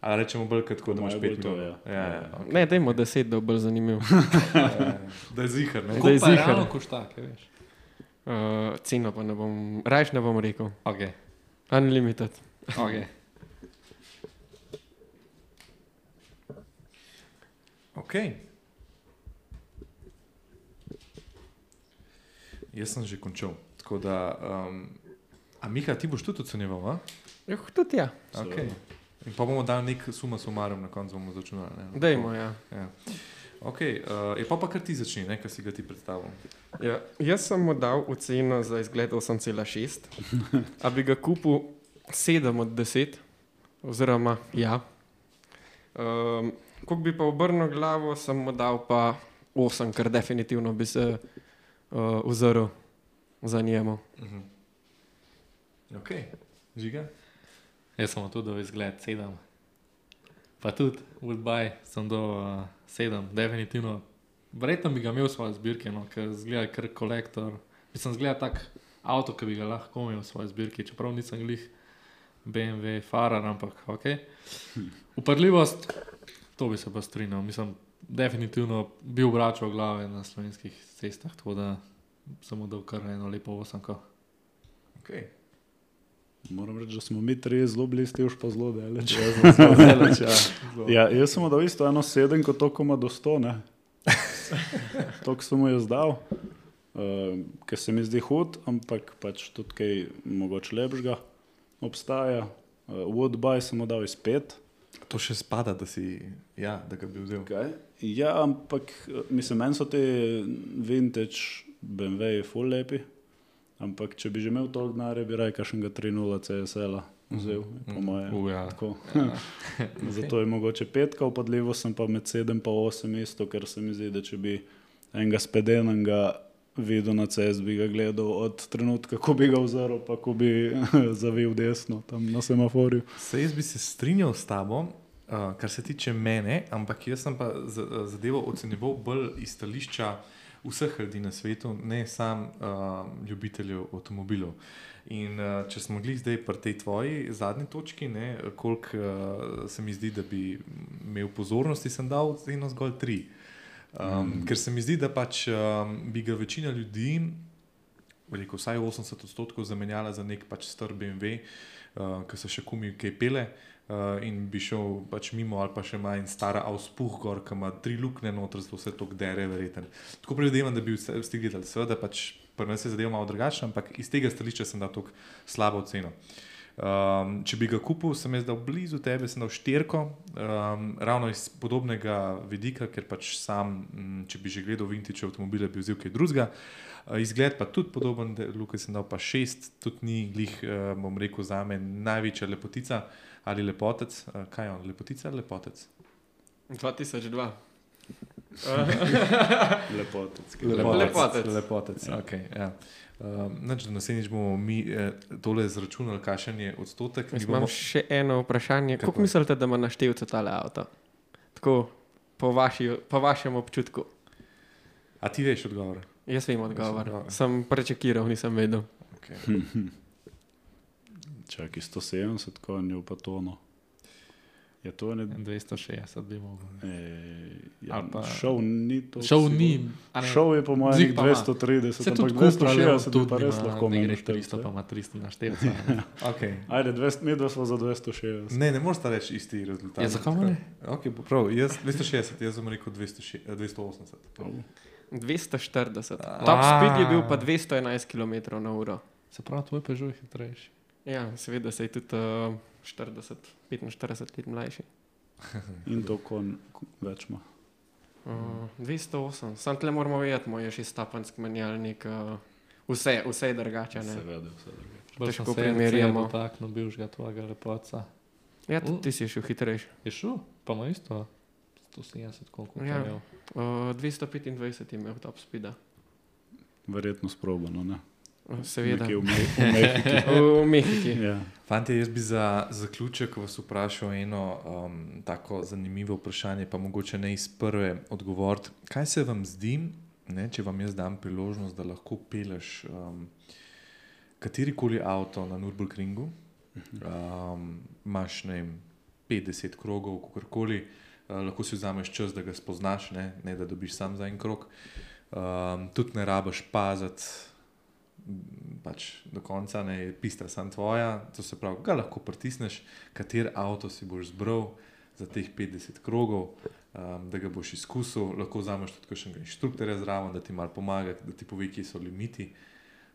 C: Ali rečemo bolj kot tako, da imaš 5
B: bolj to,
C: milijonov.
B: ja.
C: Ja, ja, okay.
D: Ne, dajmo deset, da bo bolj zanimiv. *laughs*
C: Da je zihar. ne.
D: Da je
A: realno košta, kaj veš?
D: Uh, ceno pa ne bom, rajš ne bom rekel.
A: Ok,
D: Unlimited.
A: ok.
C: Okay. Jaz sem že končal. Tako da, um, a Miha, ti boš tudi ocenjeval? a?
D: Ja, tudi ja.
C: Okay. In pa bomo dali nek suma sumarum, na koncu bomo začeli.
D: Dajmo, ja.
C: Ja. Okay, uh, je pa pa kar ti začni, ne, kar si ga ti predstavljal.
D: ja. Jaz sem mu dal oceno za izgled 8,6. A bi ga kupil 7 od 10, oziroma ja. Um, Ko bi pa obrnil glavo, sem mu dal pa 8, ker definitivno bi se uh, ozrl za njemu.
C: Uh -huh. Ok, žiga.
A: Jaz sem tudi dal izgled sedem. Pa tudi Woodbuy sem dal uh, sedem, definitivno. Verjetno bi ga imel v svoje zbirke, no, ker zgleda kar kolektor. Mislim, zgleda tak avto, ki bi ga lahko imel v svoje zbirke, čeprav nisem glih BMW, Farar, ampak ok. Uprljivost, to bi se pa strinjal. Mislim, definitivno bi obračal glave na slovenskih cestah, tako da sem mu dal kar eno lepo osemko.
C: Okay.
B: Moram reči, da smo mi tri zelo blisti, už pa zelo daleč.
C: Daleč, ja. Zelo.
B: Ja, jaz sem dal isto eno sedem, kot to, ko ima do sto. ne. *laughs* To, ko sem mu jaz dal, uh, ker se mi zdi hud, ampak pač tudi kaj mogoče lepšega obstaja. Uh, Woodbuy sem mu dal iz pet.
C: To še spada, da, si, ja, da ga bi vzel.
B: Okay. Ja, ampak mislim, meni so ti vintage BMW-ji full lepi. Ampak če bi že imel toliko denarja, bi raje kašnega 3.0 CSL-a vzel, po mojem.
A: Uja.
B: Tako. *laughs* *laughs* Zato je mogoče petka, upadljivo sem pa med 7 in 8 isto, ker se mi zdi, da če bi enega spedenega videl na CS, bi ga gledal od trenutka, ko bi ga vzel, pa ko bi *laughs* zavil desno tam na semaforju.
C: Se jaz bi se strinjal s tabo, uh, kar se tiče mene, ampak jaz sem pa za- zadevo ocenjeval bolj iz stališča vseh ljudi na svetu, ne sam uh, ljubiteljev avtomobilov. In uh, če smo bili zdaj pri tej tvoji zadnji točki, ne, koliko uh, se mi zdi, da bi imel pozornosti, sem dal eno zgolj tri. Um, mm. Ker se mi zdi, da pač um, bi ga večina ljudi, veliko, vsaj 80 odstotkov, zamenjala za nek pač star BMW, uh, ki so še kumi kaj pele. Uh, in bi šel pač mimo, ali pa še ima en star avspuh, gor, ki ima tri luknje noter, zato vse to gdere, verjeten. Tako predvidevam, da bi vsi gledali. Seveda pač pri nas je zadeva malo drugačna, ampak iz tega stališča sem dal tako slabo ceno. Um, če bi ga kupil, sem jaz dal blizu tebe, sem dal štirko, um, ravno iz podobnega vidika, ker pač sam, m, če bi že gledal vintage avtomobile, bi vzel kaj drugega. Uh, izgled pa tudi podoben, Luka sem dal pa šest, tudi ni glih, uh, bom rekel, za me največja lepotica ali lepotec. Uh, kaj je on, lepotica ali lepotec?
D: 2002. *laughs*
B: Lepotec.
D: Lepotec.
C: Lepotec, ja. okay, ja. Um, Nač, da naslednjič bomo mi eh, tole izračunali, kakšen je odstotek. Mi
D: Mislim, imam
C: bomo,
D: še eno vprašanje.
C: Kako
D: Kako mislite, da ima naštevce tale avto? Tako, po, vaši, po vašem občutku.
C: a ti veš odgovor?
D: Jaz vem odgovor.
C: odgovor.
D: Sem prečakiral, nisem vedel.
C: Okay. *laughs*
B: Čakaj, 170 konjev pa tono. Je to ne?
A: 260 bi mogel.
B: E, ja,
A: Ali pa-
B: šov ni to.
A: Šel ni, ne,
B: Šov je po mojem
A: Zig pa ima.
B: 230,
A: se
B: ampak
A: tudi kupra,
B: 260 bi
A: tudi
B: pa res
A: nima,
B: lahko
A: ne greš
B: naštevce.
A: 300, pa ima 300 naštevca.
C: Okay.
B: Ajde, 200, mi dva smo za 260.
C: Ne, ne moreš reči isti rezultat.
A: Ja, zakaj ne?
C: Okay, prav, jaz 260, jaz sem rekel 206 eh, 280.
B: Oh.
D: 240.
C: A.
D: Top speed je bil pa 211 km na uro.
A: Se pravi, tvoj Peugeot je hitrejši.
D: Ja, seveda se je tudi uh, 40, 45 let mlajši. *laughs*
B: In to kon več ima.
D: Uh, 208, sam tle moramo vedeti, moj je šestapanski menjalnik, uh, vse, vse je drugače. ne.
B: Seveda, vse drugače.
A: Bolj
D: Težko
A: sem se
D: primerjamo.
A: Takno bivšega tvojega lepotca.
D: Ja, tudi
A: Uh.
D: ti si šel hitrejši.
A: Je šel, pa ima isto 170, koliko
D: Ja.
A: je imel.
D: Uh, 225 je imel top speeda.
B: Verjetno sprobano, ne?
D: Seveda.
B: Nekje v Me- v Mehiki. *laughs*
D: V Mehiki.
B: Ja.
C: Fantje, jaz bi za zaključek vas vprašal eno um, tako zanimivo vprašanje, pa mogoče ne iz prve odgovoriti. Kaj se vam zdi, ne, če vam jaz dam priložnost, da lahko peleš um, katerikoli avto na Nürburgringu, um, imaš ne vem, 50 krogov, kakorkoli, uh, lahko si vzameš čas, da ga spoznaš, ne, ne da dobiš sam za en krog. Um, tudi ne rabiš paziti pač do konca, ne je pista sam tvoja, to se pravi, ga lahko pritisneš, kater avto si boš zbral za teh 50 krogov, um, da ga boš izkusil, lahko vzameš tudi kakšnega inštruktorja zraven, da ti malo pomaga, da ti pove, kje so limiti.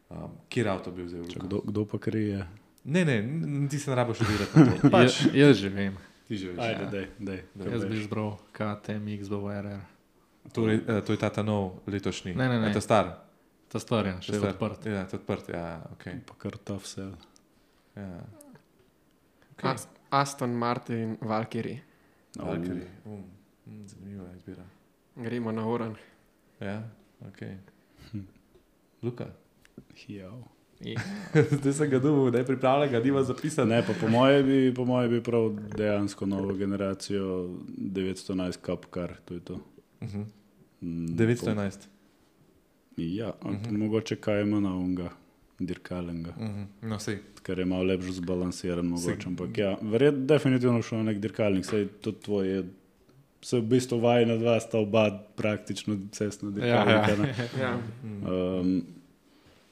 C: Um, kjer avto bi vzel?
B: Če? Kdo, kdo pa krije?
C: Ne, ne, ti se ne rabiš odirati na to. *laughs* Pač,
A: Jaz, jaz že vem.
C: ti že veš.
B: Ajde,
C: ja.
B: dej, dej.
C: Da,
A: Jaz bi izbral KTM, XBWRR.
C: Torej, eh, to je ta ta nov letošnji.
A: Ne, ne, ne.
C: Ta star.
A: Ta stvar je še
C: star.
A: odprt.
C: Ja, to je odprt. Ja, okay.
B: Pa kar ta vse.
C: ja. Okay.
D: Ast- Aston Martin, Valkyrie.
B: No,
C: Valkyrie. Um, mm, zanimiva izbira.
D: Gremo na Oran.
C: Ja, ok. Luka.
B: Hijav. *laughs*
C: Zdaj sem ga dobil, da je pripravljen, da nima zapisan.
B: Ne, pa po moje bi, po moje bi prav dejansko novo generacijo 911 kapkar, to je to.
C: Uh -huh.
B: Mm,
C: 911.
B: po- Ja, uh
C: Mhm.
B: -huh. mogoče kaj ima na unga, dirkalenga,
C: Uh -huh. No, sej.
B: ker je malo lepše zbalansiran, mogoče.
C: Se-
B: Ampak ja, verjetno definitivno šel na nek dirkalnik, saj tudi tvoj je. Se v bistvu vaji na dva, sta oba praktično cestna dirkalnika.
A: ja. *laughs*
D: Ja.
C: Mm.
B: Um,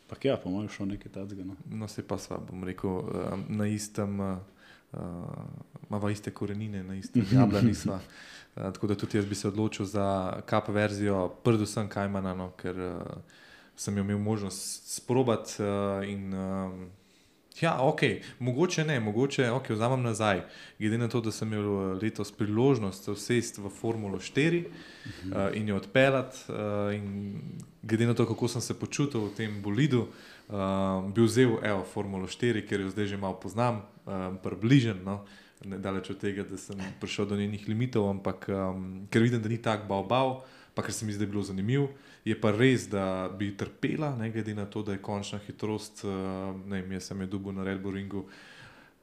B: Pak ja, po mojem, šel nekaj takega. No.
C: No, se pa sva, bom rekel, na istem, uh, imamo iste korenine, na istem jablani sva. Uh, tako da tudi jaz bi se odločil za kap verzijo, predvsem Kajmana, no, ker uh, sem jo imel možnost sprobati uh, in um, Ja, ok, mogoče ne, mogoče ok, vzamem nazaj. Glede na to, da sem imel letos priložnost se usesti v Formulo 4 uh, in jo odpeljati, uh, in glede na to, kako sem se počutil v tem bolidu, uh, bi vzel evo, Formulo 4, ker jo zdaj že malo poznam, um, približen. No. Ne daleč od tega, da sem prišel do njenih limitov, ampak um, ker vidim, da ni tako bav-bav, pa ker se mi zdaj bilo zanimivo. Je pa res, da bi trpela, ne glede na to, da je končna hitrost, uh, ne vem, jaz sem jo dubil na Red Bull Ringu, ne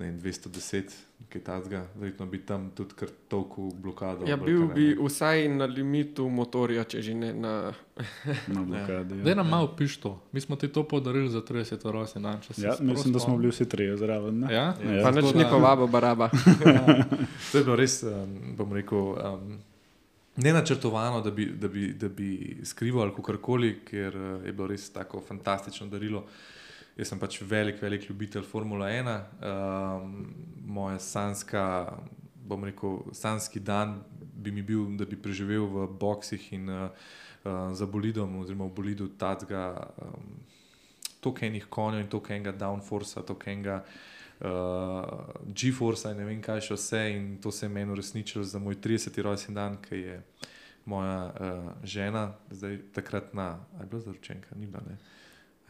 C: vem, 210, kaj takega, verjetno bi tam tudi kar toliko blokado.
D: Ja, bil bi vsaj na limitu motorja, če že ne na. *laughs*
B: Na blokadi.
A: Zdaj nam malo piš to. Mi smo ti to podarili za 30. rojstni dan. če se
B: Ja, mislim, da smo bili vsi trije zraven. ne?
A: Ja?
B: Ja.
D: Pa nič
A: Tako
D: ni
A: da-
D: povabo, baraba. *laughs*
C: To je bilo res, um, bom rekel, um, ne načrtovano, da bi, da bi, da bi skrival ali karkoli, ker uh, je bilo res tako fantastično darilo. Jaz sem pač velik, velik ljubitelj Formule 1. Um, moja sanska, bom rekel, sanski dan bi mi bil, da bi preživel v boksih in uh, uh, za bolidom, oziroma v bolidu tacga. Um, Toliko enih konjev in toliko enega downforce, toliko enega uh, G-Force, ne vem kaj še vse. In to se je meni uresničilo za moj 30. rojstni dan, ki je moja uh, žena, zdaj takratna, ali je bila zaročenka, ni bila. Ne? a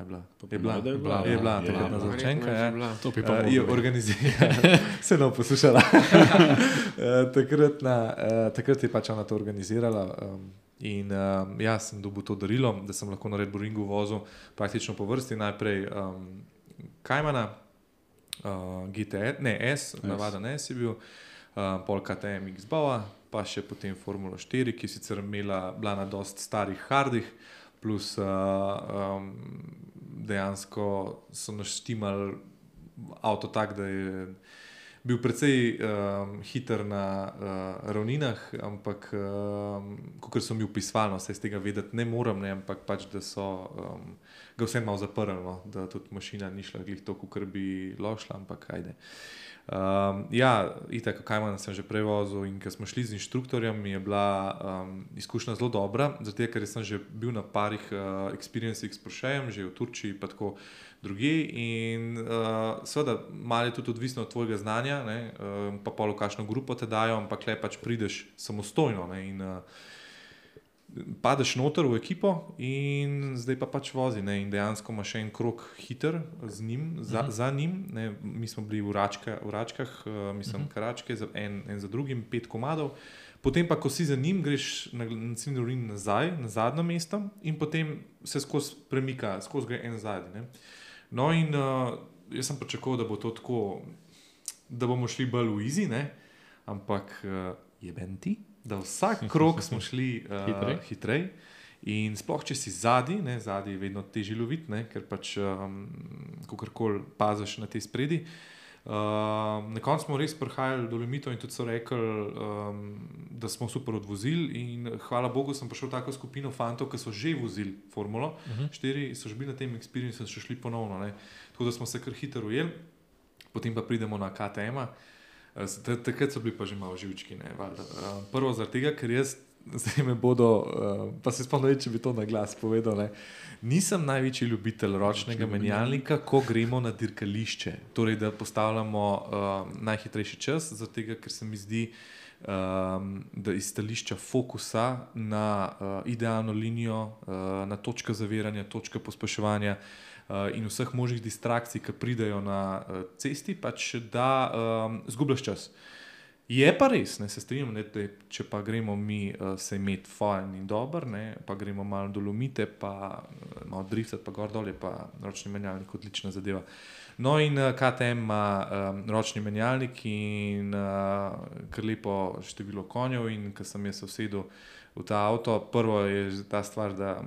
C: Je bila, je bila,
B: je
C: je
B: bila,
C: bila, je bila takratna zaročenka.
D: Verjetno je
C: Ja.
D: že bila.
A: To bi pa
C: Uh,
A: mogli
C: je organizirala, *laughs* se ne poslušala. uh, *laughs* takrat, na, uh, takrat je pač ona to organizirala. Um, in um, jaz sem dobil to darilo, da sem lahko na Red Bull Ringu vozil praktično po vrsti. Najprej um, Kajmana, uh, GTS, ne S, navaden S je bil, uh, pol KTM X-Bova, pa še potem Formula 4, ki je sicer imela, bila na dost starih hardih, plus uh, um, dejansko so naštimali avto tak, da je bil precej um, hiter na uh, ravninah, ampak um, kot so mi upisvali, se iz tega vedeti ne morem, ne, ampak pač, da so um, ga vse malo zaprli, no, da tudi mašina ni šla glih toliko, kar bi lošla, ampak ajde. Um, ja, itak, kaj manj sem že prej vozil in ko smo šli z inštruktorjem, mi je bila um, izkušnja zelo dobra, zato ker sem že bil na parih uh, experiencih s Prošejem, že v Turčiji, pa tako druge. In uh, seveda, malo je tudi odvisno od tvojega znanja, ne, um, pa polo kakšno grupo te dajo, ampak le pač prideš samostojno. Ne, in, uh, padeš noter v ekipo in zdaj pa pač vozi. Ne? In dejansko ima še en krok hiter z njim, za,
A: Mhm.
C: za njim. Ne? Mi smo bili v, račka, v račkah, uh, mislim,
A: Mhm.
C: karačke, za en, en za drugim, pet komadov. Potem pa, ko si za njim, greš na, na ciljni ring nazaj, na zadnjo mesto in potem se skozi premika, skozi gre en zadnji. ne. No, in uh, jaz sem pričakoval, da bo to tako, da bomo šli bolj v izi, ampak uh, je benti, da vsak krok smo šli uh, *laughs*
A: Hitrej.
C: hitrej. In sploh, če si zadnji, zadnji je vedno težje loviti, ker pač um, kakorkoli paziš na te spredi. Um, na koncu smo res prihajali do limitov in tudi so rekli, um, da smo super odvozili. In hvala Bogu, sem prišel v tako skupino fantov, ki so že vozili Formulo. Uh -huh. Štiri so že bili na tem experiencu in so šli ponovno. Ne. Tako da smo se kar hitro ujeli, potem pa pridemo na KTM. -a. Eh, Takrat so bili pa že malo živčki. Ne, valjda. Eh, Prvo zaradi tega, ker jaz. *laughs* Zdaj me bodo, uh, pa se spomnim, če bi to na glas povedal. Ne. Nisem največji ljubitelj ročnega menjalnika, ko gremo na dirkališče. Torej, da postavljamo uh, najhitrejši čas, zato tega, ker se mi zdi, um, da iz stališča fokusa na uh, idealno linijo, uh, na točke zaviranja, točke pospeševanja uh, in vseh možnih distrakcij, ki pridejo na uh, cesti, pač da um, zgubljaš čas. Je pa res, ne, se strinjam, ne, da če pa gremo mi uh, se imeti fajn in dober, ne, pa gremo malo dolomite, pa malo driftati, pa gor dol je pa ročni menjalnik odlična zadeva. No, in uh, KTM ima um, ročni menjalnik in uh, kar lepo število konjev. In ko sem jaz usedel v ta avto, prvo je ta stvar, da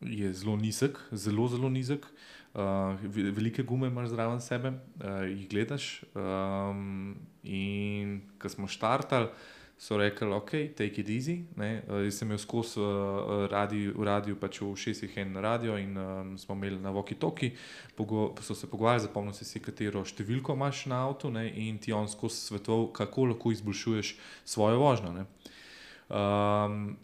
C: je zelo nizek, zelo, zelo nizek. Uh, ve- velike gume imaš zraven sebe, uh, jih gledaš. Um, in ko smo štartali, so rekli, ok, take it easy. Ne? Uh, jaz sem imel skozi uh, radio, v radiju, pač v šestih en radio in um, smo imeli na Voki-Toki, pogo so se pogovarjali, zapomnil si katero številko imaš na avtu ne? in ti on skozi svetoval, kako lahko izboljšuješ svojo vožnjo. ne. Um,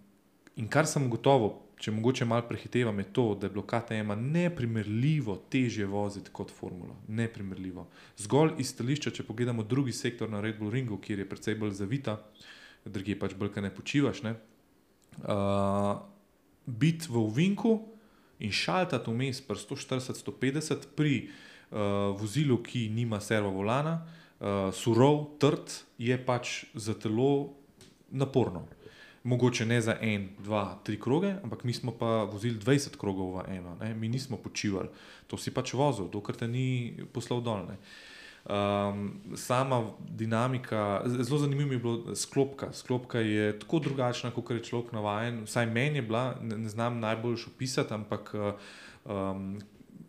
C: in kar sem gotovo, če mogoče malo prehitevam, je to, da je bilo KTM neprimerljivo težje voziti kot Formula. Neprimerljivo. Zgolj iz stališča, če pogledamo drugi sektor na Red Bull Ringu, kjer je precej bolj zavita, druge pač bolj, kaj ne počivaš. Ne? Uh, biti v Vinku in šaltati vmes pri 140-150 pri uh, vozilu, ki nima servo volana, uh, surov, trd, je pač za telo naporno. Mogoče ne za en, dva, tri kroge, ampak mi smo pa vozili 20 krogov v eno, ne? mi nismo počivali, to si pač vozil, dokler te ni poslal dol. Ne? Um, sama dinamika, zelo zanimivo je bilo sklopka. Sklopka je tako drugačna, kot je človek navaden. Vsaj meni je bila, ne, ne znam najbolj opisati, ampak um,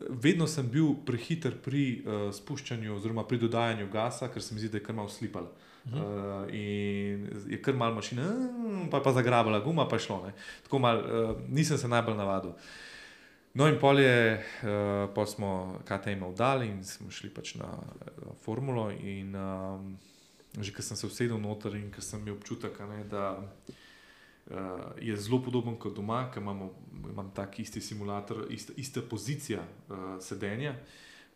C: vedno sem bil prehiter pri uh, spuščanju oziroma pri dodajanju gasa, ker se mi zdi, da je kar malo slipal. Uh, in je kar malo mašina, "Mm", pa je pa zagrabila guma, pa je šlo. Ne. Tako mal, uh, nisem se najbolj navadil. No, in pol je, uh, pol smo KTM vdali in smo šli pač na uh, formulo. In um, že ko sem se usedel noter in ko sem imel občutek, ne, da uh, je zelo podoben kot doma, ker imamo, imam tak isti simulator, ista, ista pozicija uh, sedenja.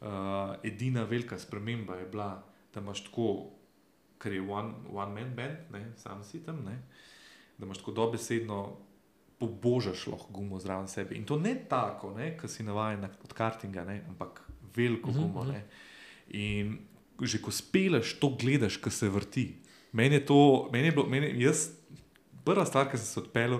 C: Uh, edina velika sprememba je bila, da imaš tako, ker je one, one man band, ne, sam si tam, ne, da imaš tako dobesedno pobožaš lahko gumo zraven sebe. In to ne tako, kot si navaden na- od kartinga, ne, ampak veliko
A: Mhm,
C: gumo.
A: mhm.
C: Ne. In že ko speleš, to gledaš, ko se vrti. Meni je to, meni je bilo, meni, jaz, prva stvar, ki sem se odpeljal,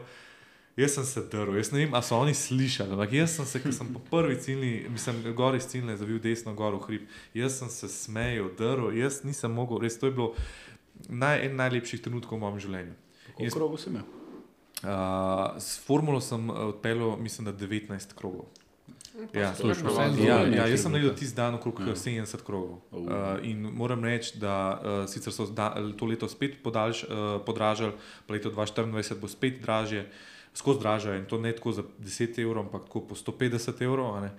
C: jaz sem se drl. Jaz ne vem, ali so oni slišali, ampak jaz sem se, ko sem po prvi ciljni, mislim, gor iz ciljne, zavil desno, gor v hrib, jaz sem se smejal, drl, jaz nisem mogel, res to je bilo naj, en najlepših trenutkov v mojem življenju.
B: Koliko krogov si imel?
C: Uh, s formulo sem uh, odpeljal, mislim, da 19 krogov. Ja,
A: vse
C: Ja, ja,
A: je
C: jaz sem naredil tisti dan okrog
B: Ja.
C: ja. 70 krogov. Uh, in moram reči, da uh, sicer so da, to leto spet podaljš, uh, podražili, pa leto 2024 bo spet dražje, skozi dražje in to ne tako za 10 evrov, ampak tako po 150 evrov. Uh,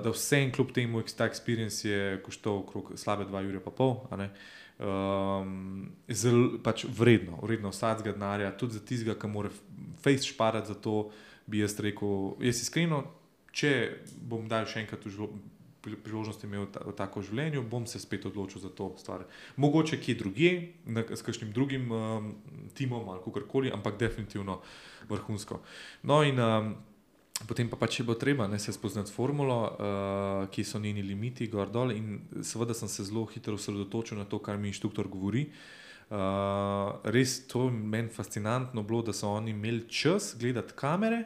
C: da vse en kljub temu, ta experience je koštal okrog slabe 2 ure. Um, zelo pač vredno, vredno vsakega denarja, tudi za tistega, ki mora face šparati za to, bi jaz rekel, jaz iskreno, če bom dal še enkrat v življenju, priložnost imel ta, tako v življenju, bom se spet odločil za to stvar. Mogoče kje drugje, na, s kakšnim drugim um, timom ali kakorkoli, ampak definitivno vrhunsko. No in um, Potem pa pač je bilo treba ne, se spoznati formulo, uh, ki so njeni limiti, gor dol. In seveda sem se zelo hitro osredotočil na to, kar mi inštruktor govori. Uh, res to je meni fascinantno bilo, da so oni imeli čas gledati kamere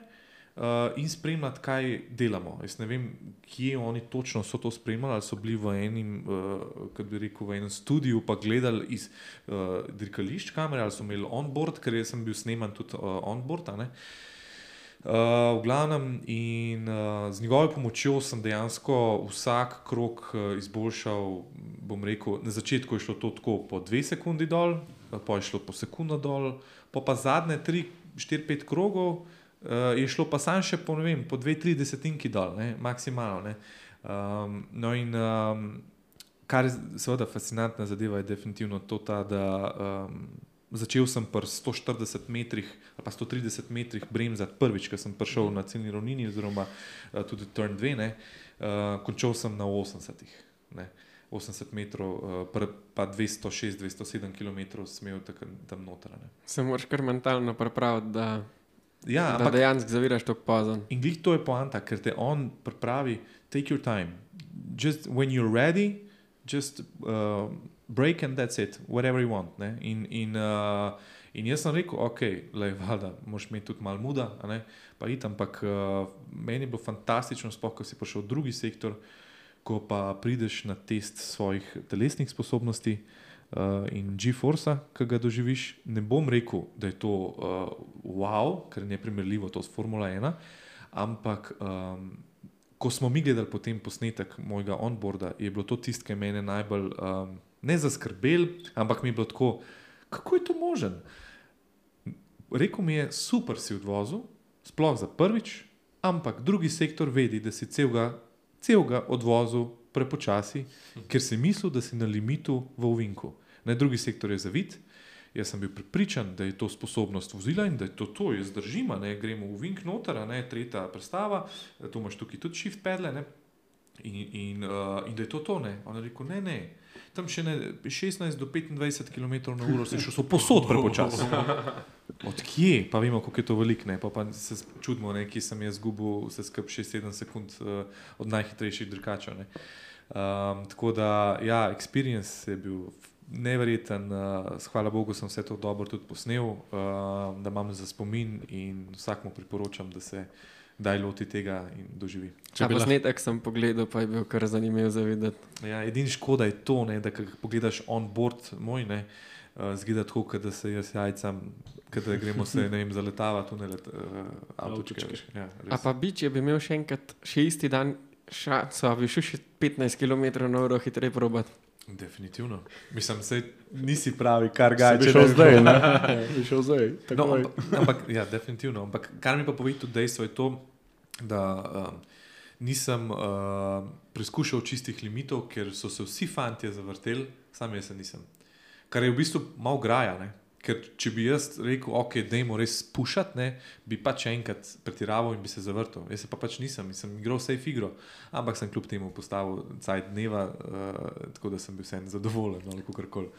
C: uh, in spremljati, kaj delamo. Jaz ne vem, kje oni točno so to spremljali, ali so bili v enem, uh, kako bi rekel, v enem studiu, pa gledali iz uh, dirkališč kamere, ali so imeli onboard, ker sem bil sneman tudi uh, onboard. Uh, v glavnem, in uh, z njegovo pomočjo sem dejansko vsak krok uh, izboljšal. Bom rekel, na začetku je šlo to tako po dve sekundi dol, pa je šlo po sekundo dol, pa pa zadnje tri, štiri, pet krogov uh, je šlo pa sam še po, vem, po dve, tri desetinki dol, ne, maksimalno. Ne. Um, no in um, kar je seveda fascinantna zadeva, je definitivno to, ta, da um, Začel sem pri 140 metrih ali pa 130 metrih bremzati prvič, ko sem prišel na ciljni ravnini, oziroma uh, tudi turn 2, ne, uh, končal sem na 80. Ne. 80 metrov, uh, pa 206-207 km smel tam noter. Ne.
D: Se moraš kar mentalno pripraviti, da,
C: Ja,
D: da
C: ampak
D: dejansko zaviraš tako pozno.
C: in glih to je poanta, ker te on pripravi, take your time. Just when you're ready, just uh, break and that's it, whatever you want. Ne? In, in, uh, in jaz sem rekel, ok, le valjda, moš imeti tudi malo muda, pa it, ampak uh, meni je bilo fantastično, sploh ko si prišel v drugi sektor, ko pa prideš na test svojih telesnih sposobnosti. Uh, in G-Force, ki ga doživiš, ne bom rekel, da je to uh, wow, ker je neprimerljivo to s Formula 1, ampak um, ko smo mi gledali potem posnetek mojega onboarda, je bilo to tisto, me je najbolj um, ne zaskrbel, ampak mi je bilo tako, kako je to možen. Rekel mi je, super si odvozil, sploh za prvič, ampak drugi sektor vedi, da si celega, celega odvozil prepočasi, ker si mislil, da si na limitu v ovinku. Na drugi sektor je zavit. Jaz sem bil pripričan, da je to sposobnost vozila in da je to to, jaz držim, ne gremo v Vink noter, ne tretja predstava, tu imaš tukaj tudi shift pedle ne, in, in, uh, in da je to to. Ne. On je rekel, ne, ne, tam še ne 16 do 25 km na uro se šel, so posod prepočasno. *laughs* Odkje, pa vemo, kako je to veliko, ne? pa, pa se čudimo, ne? kje sem jaz izgubil vse skupaj 6-7 sekund uh, od najhitrejših dirkačev. ne. Um, tako da, ja, experience je bil neverjeten, uh, hvala Bogu, sem vse to dobro tudi posnel, uh, da imam za spomin in vsakmu priporočam, da se daj loti tega in doživi.
D: Če
A: bi
D: posnetek sem pogledal, pa je bil kar zanimiv za videti.
C: Ja, Edini škoda je to, ne, da ko pogledaš on board moj, ne, uh, zgleda tako, kot da se jaz jajcam, kot da gremo se ne vem, zaletavati v let, uh, avtočke. Ja,
D: A pa bi, če bi imel še enkrat, še isti dan šanso, a bi šel še 15 km na uro hitreje probat.
C: Definitivno. Mislim, da nisi pravi, kar ga
B: bi šel zdaj, ne? *laughs* Bi šel zdaj.
C: No,
B: takoj.
C: ampak, ampak, ja, definitivno. Ampak kar mi pa pove tudi dejstvo je to, da um, nisem uh, preizkušal čistih limitov, ker so se vsi fantje zavrteli, sam jaz se nisem. Kar je v bistvu malo graja. Ne? Ker če bi jaz rekel, ok, da jim res pušati, ne, bi pač enkrat pretiraval in bi se zavrtel. Jaz pa pač nisem, sem igral vse igro, ampak sem kljub temu postavil cajt dneva, uh, tako da sem bil vseeno zadovoljen. No, kakorkoli.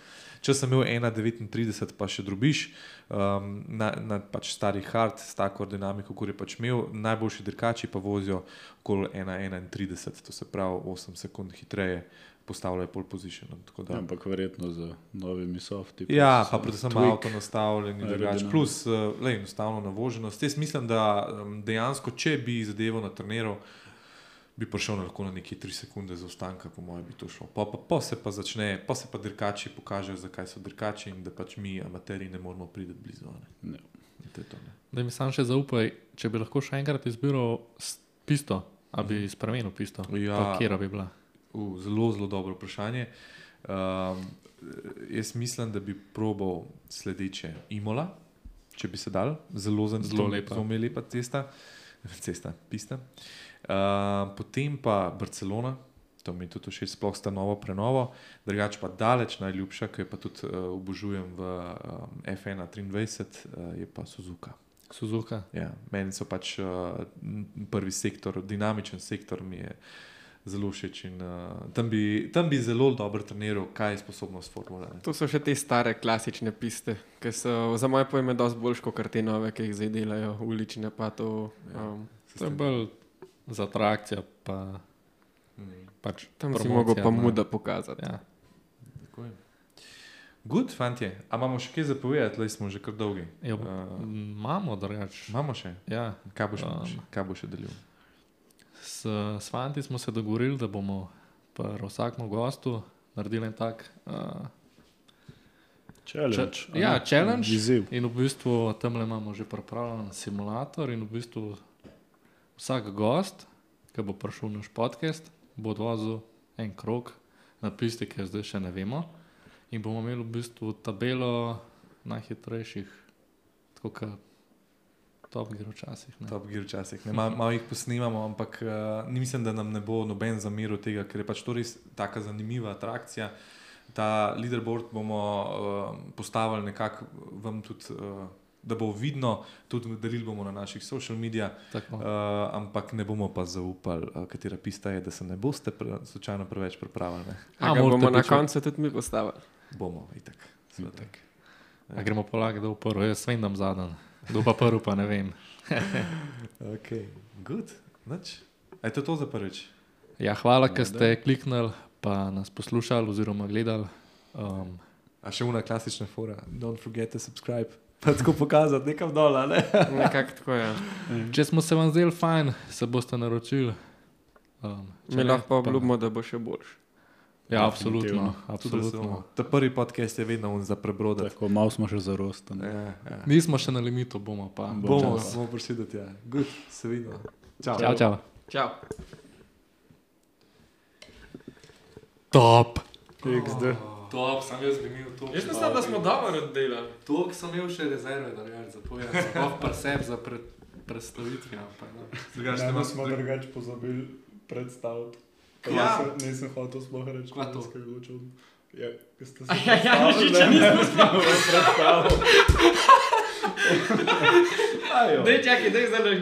C: Če sem imel 1,39, pa še drobiš, um, na, na pač stari hard, s tako dinamiko, kot je pač imel, najboljši dirkači pa vozijo okoli 1,31, to se pravi 8 sekund hitreje, postavljajo pole position. no, tako da-
B: Ampak verjetno z novimi softi.
C: Ja, pa
B: eh,
C: predvsem
B: tweak.
C: avto nastavljen in drugače. Plus, uh, le enostavno navoženost. Jaz mislim, da dejansko, če bi zadevo na treniral, bi prišel na lahko na neki 3 sekunde zaostanka, po mojem, bi to šlo. Pa, pa, pa se pa začne, pa se pa dirkači pokažejo, zakaj so dirkači in da pač mi, amateri, ne moramo priti blizu. a Ne.
B: Ne.
C: To je to, ne.
A: Da mi sam še zaupaj, če bi lahko še enkrat izbiral pisto, ali bi spremenil pisto.
C: Ja.
A: Kera bi bila.
C: Uh, zelo, zelo dobro vprašanje. Um, jaz mislim, da bi probal sledeče Imola, če bi se dal, zelo,
A: Zelo
C: to-
A: lepa.
C: Zelo mi je lepa cesta, *laughs* cesta pista. Uh, potem pa Barcelona, to mi je tudi všeč, sploh sta novo prenovo, drugače pa daleč najljubša, ki jo pa tudi uh, obožujem v um, F1 23, uh, je pa Suzuka.
A: Suzuka.
C: Ja, meni so pač uh, prvi sektor, dinamičen sektor mi je zelo všeč. In, uh, tam, bi, tam bi zelo dobro treniral, kaj je sposobnost formule. ne.
D: To so še te stare klasične piste, ki so za moje pojme dosti boljše kot te nove, ki jih zdaj delajo, ulične pa to. Um,
A: To je bolj za atrakcijo, pa
C: Mm.
A: pač.
D: tam si
A: promocija,
D: mogel pa
A: ne.
D: muda pokazati.
A: Ja.
C: Good, fantje. A imamo še kaj zapovedati, le smo že kar dolgi.
A: Ja,
C: Uh,
A: imamo drugače.
C: imamo še,
A: Ja.
C: kaj boš,
A: Um.
C: kaj boš še delil?
A: S, s fanti smo se dogovorili, da bomo pri vsakem gostu naredili en tak. Uh,
B: Challenge.
A: Če- ja,
B: ne?
A: challenge.
B: Izziv.
A: in v bistvu tam le imamo že pripravljen simulator, in v bistvu vsak gost, ki bo prišel naš podcast, bo odvozil en krok na pisti, ki jo zdaj še ne vemo. In bomo imeli v bistvu tabelo najhitrejših, tako kot Top Gear včasih. ne.
C: Top Gear včasih. Ne, Malo mal jih posnemamo, ampak uh, ni mislim, da nam ne bo noben zameril tega, ker je pač to res tako zanimiva atrakcija. Ta leaderboard bomo uh, postavili nekako vam tudi. Uh, Da bo vidno, tudi delili bomo na naših social medijih, uh, ampak ne bomo pa zaupali, uh, katera pista je, da se ne boste pre, slučajno preveč pripravili. Ne?
A: A,
D: A ga
A: morate
D: bomo na
A: počakati.
D: koncu tudi mi postavili.
C: Bomo, itak.
B: Itak.
A: A gremo polagati, da bo prvi, jaz vem, da bom zadnji. Kdo pa prvi, pa ne vem. *laughs*
C: Ok, good. Nič. A je to to za prvič?
A: Ja, hvala, ker ste kliknili, pa nas poslušali oziroma gledali. Um,
C: A še una klasična fora, don't forget to subscribe. Pa tako pokazati nekam dol, a ne? *laughs*
D: Nekako tako je.
A: če smo se vam zdeli fajn, se boste naročili. Um, če
D: Mi lahko pa obljubimo, da bo še boljši.
A: Ja, absolutno. absolutno.
C: Ta prvi podcast je vedno un za prebrodati.
B: Tako malo smo še zarostani.
C: Ja, ja.
A: Nismo še na limitu, bomo pa.
C: Bomo,
B: čas.
C: bomo prišli do tega. Good, se vidimo. Čau.
A: Čau, čau.
D: Čau.
A: Top.
B: XD.
A: Top, sem jaz bi imel to.
D: Jaz mislim, da smo dobro oddelali.
A: To sem imel še rezerve, da rečem, za to je preseb za pred, predstavitvijo. no.
C: Drugače,
B: Ne,
C: ne smo
B: smo drugače pozabili predstaviti. Pa
C: Ja.
B: nisem- Nisem hotel sploh reči,
A: Kva to?
B: kaj je bilo čudno. Ja, ko ste se
D: Ja, ja,
B: predstavili,
D: Žiča
B: ne,
D: nismo
B: nismo predstavili.
C: Ajo.
D: Dej, čakaj, dej zdaj.